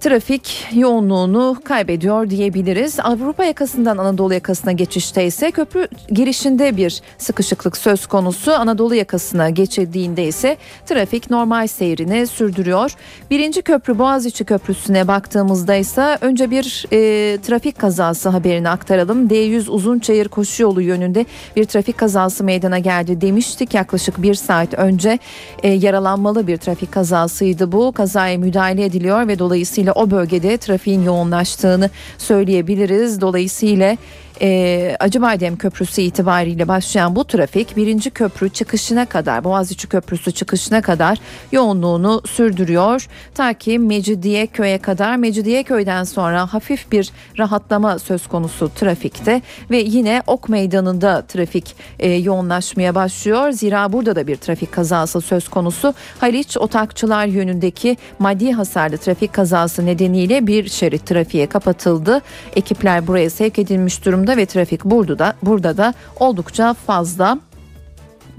trafik yoğunluğunu kaybediyor diyebiliriz. Avrupa yakasından Anadolu yakasına geçişte ise köprü girişinde bir sıkışıklık söz konusu. Anadolu yakasına geçildiğinde ise trafik normal seyrini sürdürüyor. Birinci köprü Boğaziçi Köprüsü'ne baktığımızda ise önce bir e, trafik kazası haberini aktaralım. D100 Uzunçayır koşu yolu yönünde bir trafik kazası meydana geldi demiştik. Yaklaşık bir saat önce e, yaralanmalı bir trafik kazasıydı bu. Kazaya müdahale ediliyor ve dolayısıyla o bölgede trafiğin yoğunlaştığını söyleyebiliriz. Dolayısıyla e, Acıbadem Köprüsü itibariyle başlayan bu trafik birinci köprü çıkışına kadar Boğaziçi Köprüsü çıkışına kadar yoğunluğunu sürdürüyor. Ta ki Mecidiyeköy'e kadar Mecidiyeköy'den sonra hafif bir rahatlama söz konusu trafikte ve yine Ok Meydanı'nda trafik e, yoğunlaşmaya başlıyor. Zira burada da bir trafik kazası söz konusu. Haliç Otakçılar yönündeki maddi hasarlı trafik kazası nedeniyle bir şerit trafiğe kapatıldı. Ekipler buraya sevk edilmiş durumda ve trafik burada da burada da oldukça fazla.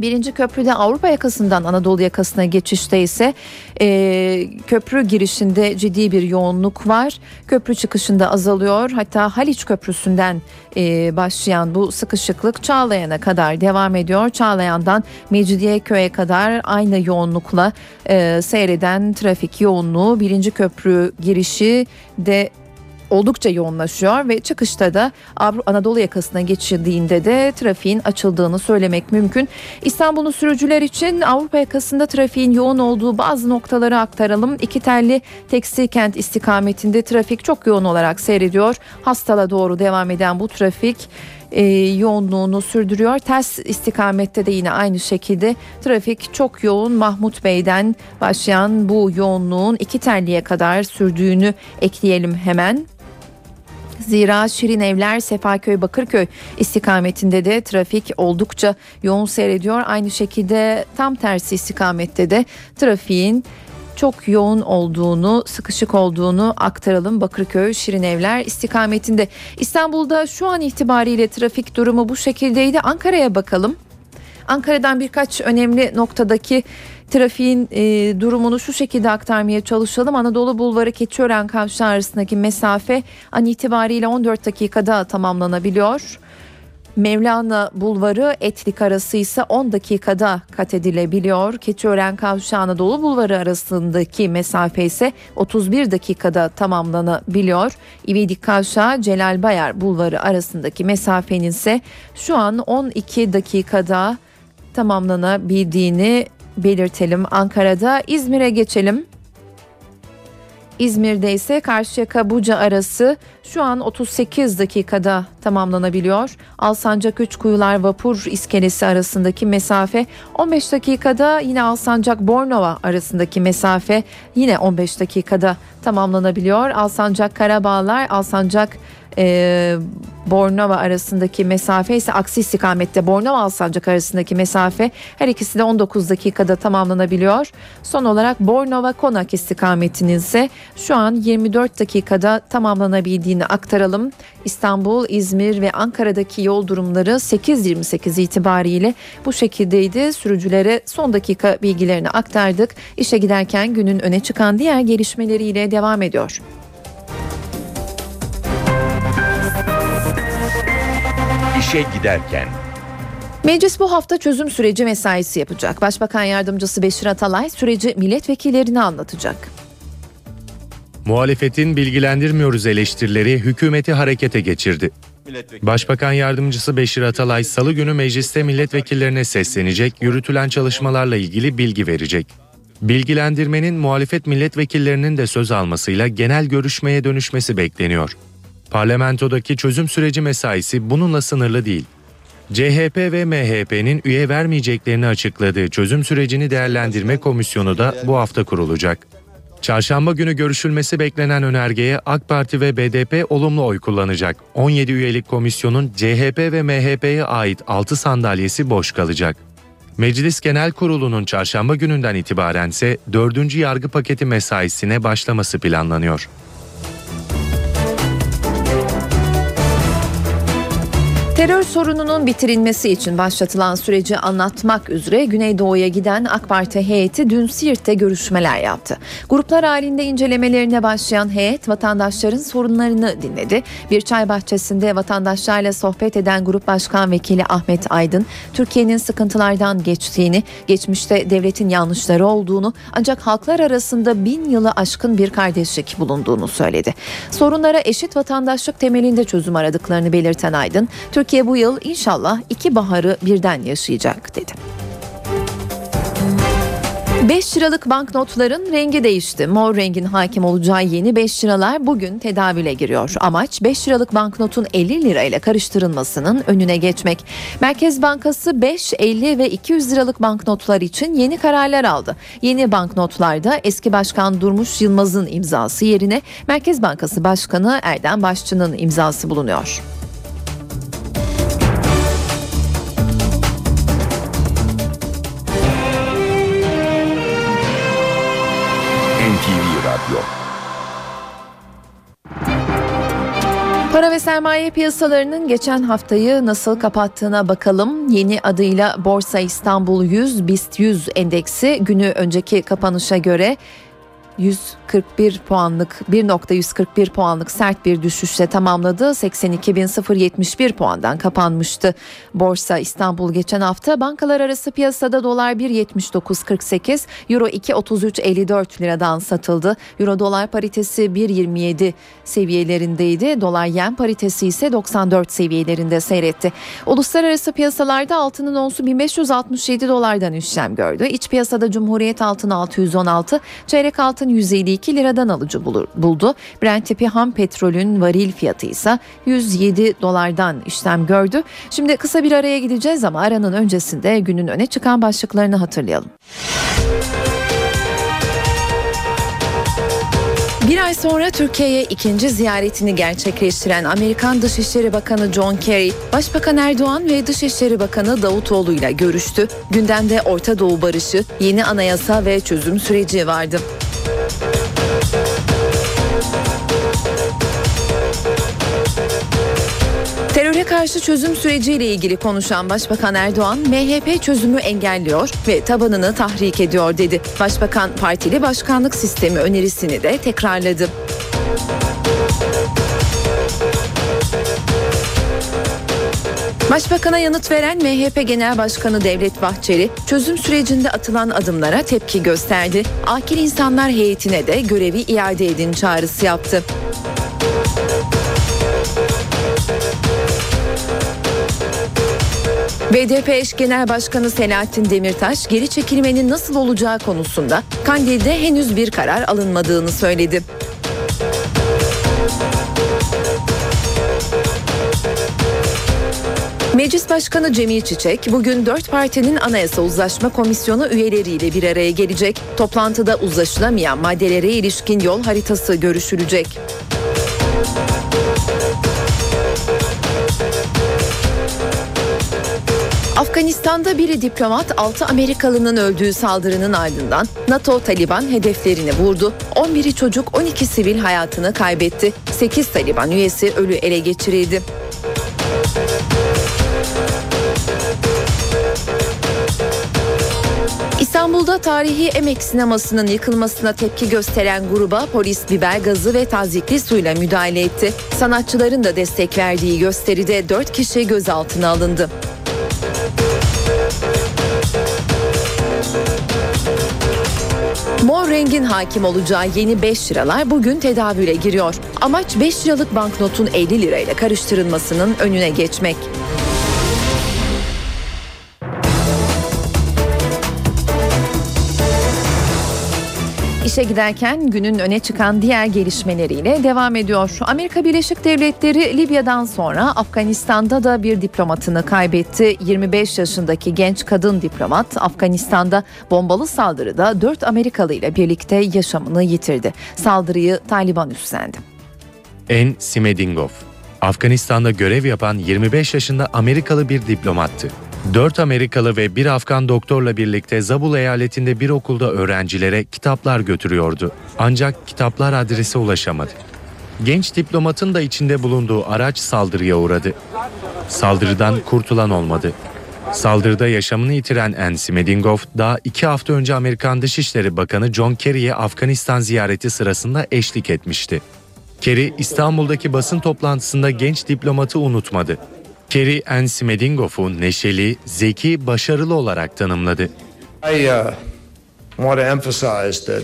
Birinci köprüde Avrupa yakasından Anadolu yakasına geçişte ise e, köprü girişinde ciddi bir yoğunluk var. Köprü çıkışında azalıyor. Hatta Haliç Köprüsü'nden e, başlayan bu sıkışıklık Çağlayan'a kadar devam ediyor. Çağlayan'dan Mecidiyeköy'e kadar aynı yoğunlukla e, seyreden trafik yoğunluğu birinci köprü girişi de oldukça yoğunlaşıyor ve çıkışta da Anadolu yakasına geçildiğinde de trafiğin açıldığını söylemek mümkün. İstanbul'un sürücüler için Avrupa yakasında trafiğin yoğun olduğu bazı noktaları aktaralım. İki telli tekstil kent istikametinde trafik çok yoğun olarak seyrediyor. Hastala doğru devam eden bu trafik e, yoğunluğunu sürdürüyor. Ters istikamette de yine aynı şekilde trafik çok yoğun. Mahmut Bey'den başlayan bu yoğunluğun iki telliye kadar sürdüğünü ekleyelim hemen. Zira Şirin Evler, Sefaköy, Bakırköy istikametinde de trafik oldukça yoğun seyrediyor. Aynı şekilde tam tersi istikamette de trafiğin çok yoğun olduğunu, sıkışık olduğunu aktaralım. Bakırköy Şirinevler istikametinde. İstanbul'da şu an itibariyle trafik durumu bu şekildeydi. Ankara'ya bakalım. Ankara'dan birkaç önemli noktadaki trafiğin e, durumunu şu şekilde aktarmaya çalışalım. Anadolu Bulvarı Keçiören Kavşağı arasındaki mesafe an itibariyle 14 dakikada tamamlanabiliyor. Mevlana Bulvarı Etlik arası ise 10 dakikada kat edilebiliyor. Keçiören Kavşağı Anadolu Bulvarı arasındaki mesafe ise 31 dakikada tamamlanabiliyor. İvedik Kavşağı Celal Bayar Bulvarı arasındaki mesafenin ise şu an 12 dakikada tamamlanabildiğini belirtelim. Ankara'da İzmir'e geçelim. İzmir'de ise Karşıyaka Buca arası şu an 38 dakikada tamamlanabiliyor. Alsancak Üçkuyular Vapur iskelesi arasındaki mesafe 15 dakikada yine Alsancak Bornova arasındaki mesafe yine 15 dakikada tamamlanabiliyor. Alsancak Karabağlar, Alsancak e, Bornova arasındaki mesafe ise aksi istikamette Bornova Alsancak arasındaki mesafe her ikisi de 19 dakikada tamamlanabiliyor. Son olarak Bornova Konak istikametinin ise şu an 24 dakikada tamamlanabildiğini aktaralım. İstanbul, İzmir ve Ankara'daki yol durumları 8.28 itibariyle bu şekildeydi. Sürücülere son dakika bilgilerini aktardık. İşe giderken günün öne çıkan diğer gelişmeleriyle devam ediyor. İşe giderken Meclis bu hafta çözüm süreci mesaisi yapacak. Başbakan Yardımcısı Beşir Atalay süreci milletvekillerine anlatacak. Muhalefetin bilgilendirmiyoruz eleştirileri hükümeti harekete geçirdi. Başbakan Yardımcısı Beşir Atalay salı günü mecliste milletvekillerine seslenecek, yürütülen çalışmalarla ilgili bilgi verecek. Bilgilendirmenin muhalefet milletvekillerinin de söz almasıyla genel görüşmeye dönüşmesi bekleniyor. Parlamentodaki çözüm süreci mesaisi bununla sınırlı değil. CHP ve MHP'nin üye vermeyeceklerini açıkladığı çözüm sürecini değerlendirme komisyonu da bu hafta kurulacak. Çarşamba günü görüşülmesi beklenen önergeye AK Parti ve BDP olumlu oy kullanacak. 17 üyelik komisyonun CHP ve MHP'ye ait 6 sandalyesi boş kalacak. Meclis Genel Kurulu'nun çarşamba gününden itibaren ise 4. yargı paketi mesaisine başlaması planlanıyor. Terör sorununun bitirilmesi için başlatılan süreci anlatmak üzere Güneydoğu'ya giden AK Parti heyeti dün Siirt'te görüşmeler yaptı. Gruplar halinde incelemelerine başlayan heyet vatandaşların sorunlarını dinledi. Bir çay bahçesinde vatandaşlarla sohbet eden Grup Başkan Vekili Ahmet Aydın, Türkiye'nin sıkıntılardan geçtiğini, geçmişte devletin yanlışları olduğunu ancak halklar arasında bin yılı aşkın bir kardeşlik bulunduğunu söyledi. Sorunlara eşit vatandaşlık temelinde çözüm aradıklarını belirten Aydın, Türkiye Türkiye bu yıl inşallah iki baharı birden yaşayacak dedi. 5 liralık banknotların rengi değişti. Mor rengin hakim olacağı yeni 5 liralar bugün tedavüle giriyor. Amaç 5 liralık banknotun 50 lirayla karıştırılmasının önüne geçmek. Merkez Bankası 5, 50 ve 200 liralık banknotlar için yeni kararlar aldı. Yeni banknotlarda eski başkan Durmuş Yılmaz'ın imzası yerine Merkez Bankası Başkanı Erdem Başçı'nın imzası bulunuyor. Radyo Para ve sermaye piyasalarının geçen haftayı nasıl kapattığına bakalım. Yeni adıyla Borsa İstanbul 100 BIST 100 endeksi günü önceki kapanışa göre 141 puanlık 1.141 puanlık sert bir düşüşle tamamladı. 82.071 puandan kapanmıştı. Borsa İstanbul geçen hafta bankalar arası piyasada dolar 1.79.48, euro 2.33.54 liradan satıldı. Euro dolar paritesi 1.27 seviyelerindeydi. Dolar yen paritesi ise 94 seviyelerinde seyretti. Uluslararası piyasalarda altının onsu 1567 dolardan işlem gördü. İç piyasada Cumhuriyet altını 616, çeyrek altın 152 liradan alıcı buldu. Brent tipi ham petrolün varil fiyatı ise 107 dolardan işlem gördü. Şimdi kısa bir araya gideceğiz ama aranın öncesinde günün öne çıkan başlıklarını hatırlayalım. Bir ay sonra Türkiye'ye ikinci ziyaretini gerçekleştiren Amerikan Dışişleri Bakanı John Kerry, Başbakan Erdoğan ve Dışişleri Bakanı Davutoğlu ile görüştü. Gündemde Orta Doğu barışı, yeni anayasa ve çözüm süreci vardı. Karşı çözüm süreciyle ilgili konuşan Başbakan Erdoğan, MHP çözümü engelliyor ve tabanını tahrik ediyor dedi. Başbakan partili başkanlık sistemi önerisini de tekrarladı. Başbakan'a yanıt veren MHP Genel Başkanı Devlet Bahçeli, çözüm sürecinde atılan adımlara tepki gösterdi. Akil insanlar heyetine de görevi iade edin çağrısı yaptı. BDP eş genel başkanı Selahattin Demirtaş geri çekilmenin nasıl olacağı konusunda Kandil'de henüz bir karar alınmadığını söyledi. Meclis Başkanı Cemil Çiçek bugün dört partinin Anayasa Uzlaşma Komisyonu üyeleriyle bir araya gelecek. Toplantıda uzlaşılamayan maddelere ilişkin yol haritası görüşülecek. Afganistan'da bir diplomat 6 Amerikalının öldüğü saldırının ardından NATO Taliban hedeflerini vurdu. 11'i çocuk 12 sivil hayatını kaybetti. 8 Taliban üyesi ölü ele geçirildi. İstanbul'da tarihi Emek sinemasının yıkılmasına tepki gösteren gruba polis biber gazı ve tazikli suyla müdahale etti. Sanatçıların da destek verdiği gösteride 4 kişi gözaltına alındı. Rengin hakim olacağı yeni 5 liralar bugün tedavüle giriyor. Amaç 5 liralık banknotun 50 lirayla karıştırılmasının önüne geçmek. İşe giderken günün öne çıkan diğer gelişmeleriyle devam ediyor. Amerika Birleşik Devletleri Libya'dan sonra Afganistan'da da bir diplomatını kaybetti. 25 yaşındaki genç kadın diplomat Afganistan'da bombalı saldırıda 4 Amerikalı ile birlikte yaşamını yitirdi. Saldırıyı Taliban üstlendi. En Simedingov, Afganistan'da görev yapan 25 yaşında Amerikalı bir diplomattı. 4 Amerikalı ve bir Afgan doktorla birlikte Zabul eyaletinde bir okulda öğrencilere kitaplar götürüyordu. Ancak kitaplar adrese ulaşamadı. Genç diplomatın da içinde bulunduğu araç saldırıya uğradı. Saldırıdan kurtulan olmadı. Saldırıda yaşamını yitiren Ensi Medingov daha iki hafta önce Amerikan Dışişleri Bakanı John Kerry'e Afganistan ziyareti sırasında eşlik etmişti. Kerry İstanbul'daki basın toplantısında genç diplomatı unutmadı. Kerry Ensi Medingov'u neşeli, zeki, başarılı olarak tanımladı. I uh, want to emphasize that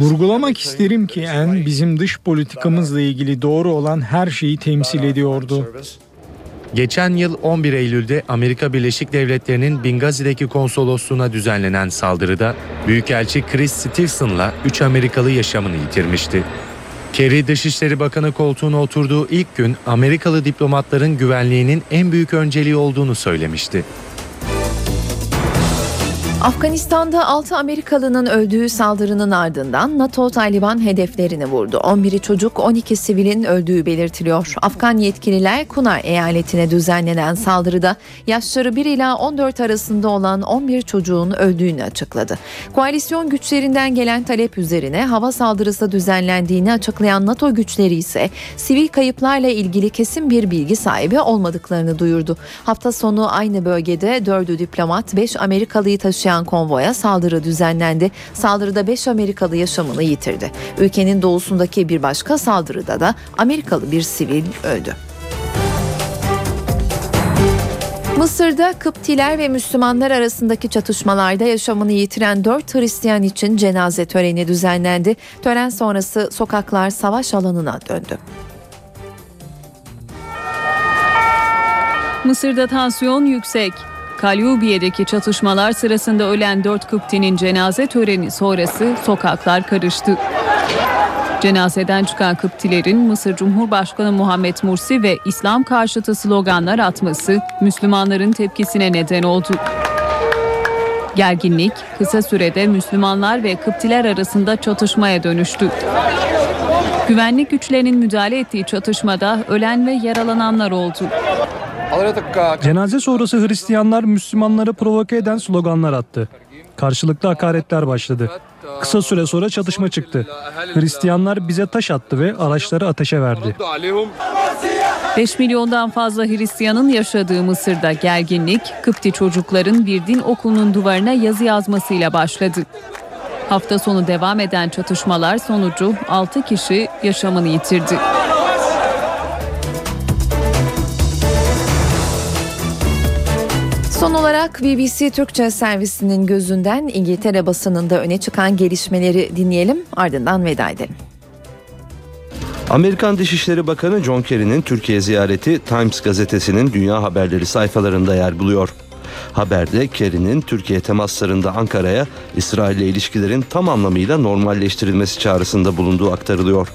Vurgulamak isterim ki En bizim dış politikamızla ilgili doğru olan her şeyi temsil ediyordu. Geçen yıl 11 Eylül'de Amerika Birleşik Devletleri'nin Bingazi'deki konsolosluğuna düzenlenen saldırıda Büyükelçi Chris Stevenson'la 3 Amerikalı yaşamını yitirmişti. Kerry Dışişleri Bakanı koltuğuna oturduğu ilk gün Amerikalı diplomatların güvenliğinin en büyük önceliği olduğunu söylemişti. Afganistan'da 6 Amerikalının öldüğü saldırının ardından NATO Taliban hedeflerini vurdu. 11'i çocuk 12 sivilin öldüğü belirtiliyor. Afgan yetkililer Kunar eyaletine düzenlenen saldırıda yaşları 1 ila 14 arasında olan 11 çocuğun öldüğünü açıkladı. Koalisyon güçlerinden gelen talep üzerine hava saldırısı düzenlendiğini açıklayan NATO güçleri ise sivil kayıplarla ilgili kesin bir bilgi sahibi olmadıklarını duyurdu. Hafta sonu aynı bölgede 4'ü diplomat 5 Amerikalıyı taşıyan konvoya saldırı düzenlendi. Saldırıda 5 Amerikalı yaşamını yitirdi. Ülkenin doğusundaki bir başka saldırıda da Amerikalı bir sivil öldü. Mısır'da Kıptiler ve Müslümanlar arasındaki çatışmalarda yaşamını yitiren 4 Hristiyan için cenaze töreni düzenlendi. Tören sonrası sokaklar savaş alanına döndü. Mısır'da tansiyon yüksek. Kalyubiye'deki çatışmalar sırasında ölen 4 Kıpti'nin cenaze töreni sonrası sokaklar karıştı. Cenazeden çıkan Kıptilerin Mısır Cumhurbaşkanı Muhammed Mursi ve İslam karşıtı sloganlar atması Müslümanların tepkisine neden oldu. Gerginlik kısa sürede Müslümanlar ve Kıptiler arasında çatışmaya dönüştü. Güvenlik güçlerinin müdahale ettiği çatışmada ölen ve yaralananlar oldu. Cenaze sonrası Hristiyanlar Müslümanları provoke eden sloganlar attı. Karşılıklı hakaretler başladı. Kısa süre sonra çatışma çıktı. Hristiyanlar bize taş attı ve araçları ateşe verdi. 5 milyondan fazla Hristiyanın yaşadığı Mısır'da gerginlik, Kıpti çocukların bir din okulunun duvarına yazı yazmasıyla başladı. Hafta sonu devam eden çatışmalar sonucu 6 kişi yaşamını yitirdi. Olarak BBC Türkçe servisinin gözünden İngiltere basınında öne çıkan gelişmeleri dinleyelim ardından veda edelim. Amerikan Dışişleri Bakanı John Kerry'nin Türkiye ziyareti Times gazetesinin dünya haberleri sayfalarında yer buluyor. Haberde Kerry'nin Türkiye temaslarında Ankara'ya İsrail ile ilişkilerin tam anlamıyla normalleştirilmesi çağrısında bulunduğu aktarılıyor.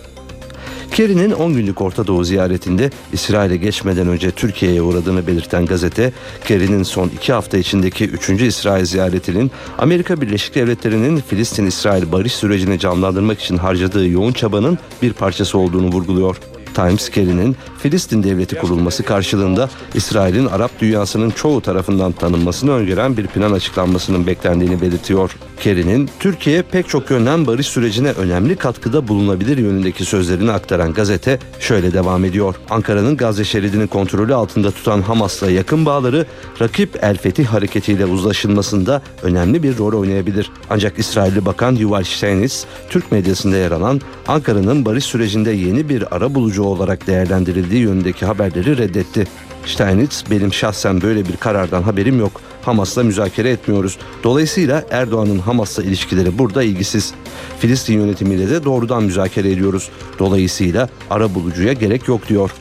Kerry'nin 10 günlük Orta Doğu ziyaretinde İsrail'e geçmeden önce Türkiye'ye uğradığını belirten gazete, Kerry'nin son iki hafta içindeki 3. İsrail ziyaretinin Amerika Birleşik Devletleri'nin Filistin-İsrail barış sürecini canlandırmak için harcadığı yoğun çabanın bir parçası olduğunu vurguluyor. Times Kerry'nin Filistin devleti kurulması karşılığında İsrail'in Arap dünyasının çoğu tarafından tanınmasını öngören bir plan açıklanmasının beklendiğini belirtiyor. Kerry'nin Türkiye pek çok yönden barış sürecine önemli katkıda bulunabilir yönündeki sözlerini aktaran gazete şöyle devam ediyor. Ankara'nın Gazze şeridini kontrolü altında tutan Hamas'la yakın bağları rakip El Fetih hareketiyle uzlaşılmasında önemli bir rol oynayabilir. Ancak İsrailli Bakan Yuval Steinitz Türk medyasında yer alan Ankara'nın barış sürecinde yeni bir ara bulucu olarak değerlendirildiği yönündeki haberleri reddetti. Steinitz benim şahsen böyle bir karardan haberim yok. Hamas'la müzakere etmiyoruz. Dolayısıyla Erdoğan'ın Hamas'la ilişkileri burada ilgisiz. Filistin yönetimiyle de doğrudan müzakere ediyoruz. Dolayısıyla ara bulucuya gerek yok diyor.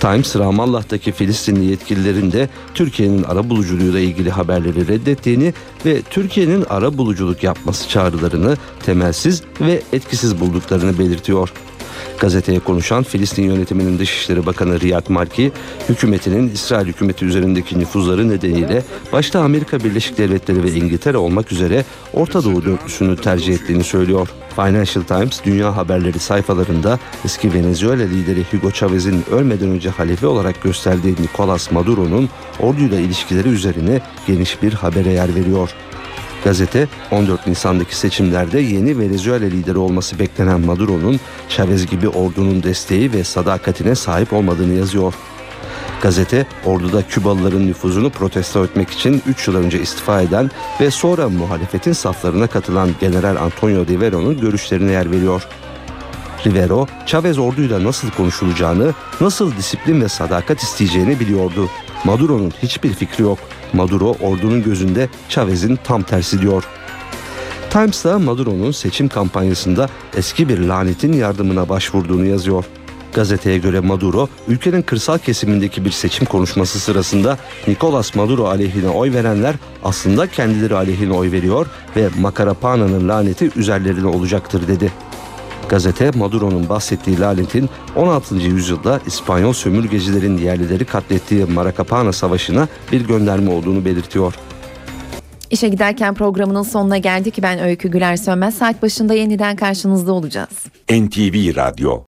Times Ramallah'taki Filistinli yetkililerin de Türkiye'nin ara buluculuğuyla ilgili haberleri reddettiğini ve Türkiye'nin ara buluculuk yapması çağrılarını temelsiz ve etkisiz bulduklarını belirtiyor. Gazeteye konuşan Filistin yönetiminin Dışişleri Bakanı Riyad Malki, hükümetinin İsrail hükümeti üzerindeki nüfuzları nedeniyle başta Amerika Birleşik Devletleri ve İngiltere olmak üzere Orta Doğu dörtlüsünü tercih ettiğini söylüyor. Financial Times dünya haberleri sayfalarında eski Venezuela lideri Hugo Chavez'in ölmeden önce halife olarak gösterdiği Nicolas Maduro'nun orduyla ilişkileri üzerine geniş bir habere yer veriyor. Gazete 14 Nisan'daki seçimlerde yeni Venezuela lideri olması beklenen Maduro'nun Chavez gibi ordunun desteği ve sadakatine sahip olmadığını yazıyor. Gazete orduda Kübalıların nüfuzunu protesto etmek için 3 yıl önce istifa eden ve sonra muhalefetin saflarına katılan General Antonio Rivero'nun görüşlerine yer veriyor. Rivero, Chavez orduyla nasıl konuşulacağını, nasıl disiplin ve sadakat isteyeceğini biliyordu. Maduro'nun hiçbir fikri yok. Maduro ordunun gözünde Chavez'in tam tersi diyor. Times da Maduro'nun seçim kampanyasında eski bir lanetin yardımına başvurduğunu yazıyor. Gazeteye göre Maduro, ülkenin kırsal kesimindeki bir seçim konuşması sırasında Nicolas Maduro aleyhine oy verenler aslında kendileri aleyhine oy veriyor ve Macarapana'nın laneti üzerlerine olacaktır dedi. Gazete Maduro'nun bahsettiği lanetin 16. yüzyılda İspanyol sömürgecilerin yerlileri katlettiği Maracapana Savaşı'na bir gönderme olduğunu belirtiyor. İşe giderken programının sonuna geldik. Ben Öykü Güler Sönmez. Saat başında yeniden karşınızda olacağız. NTV Radyo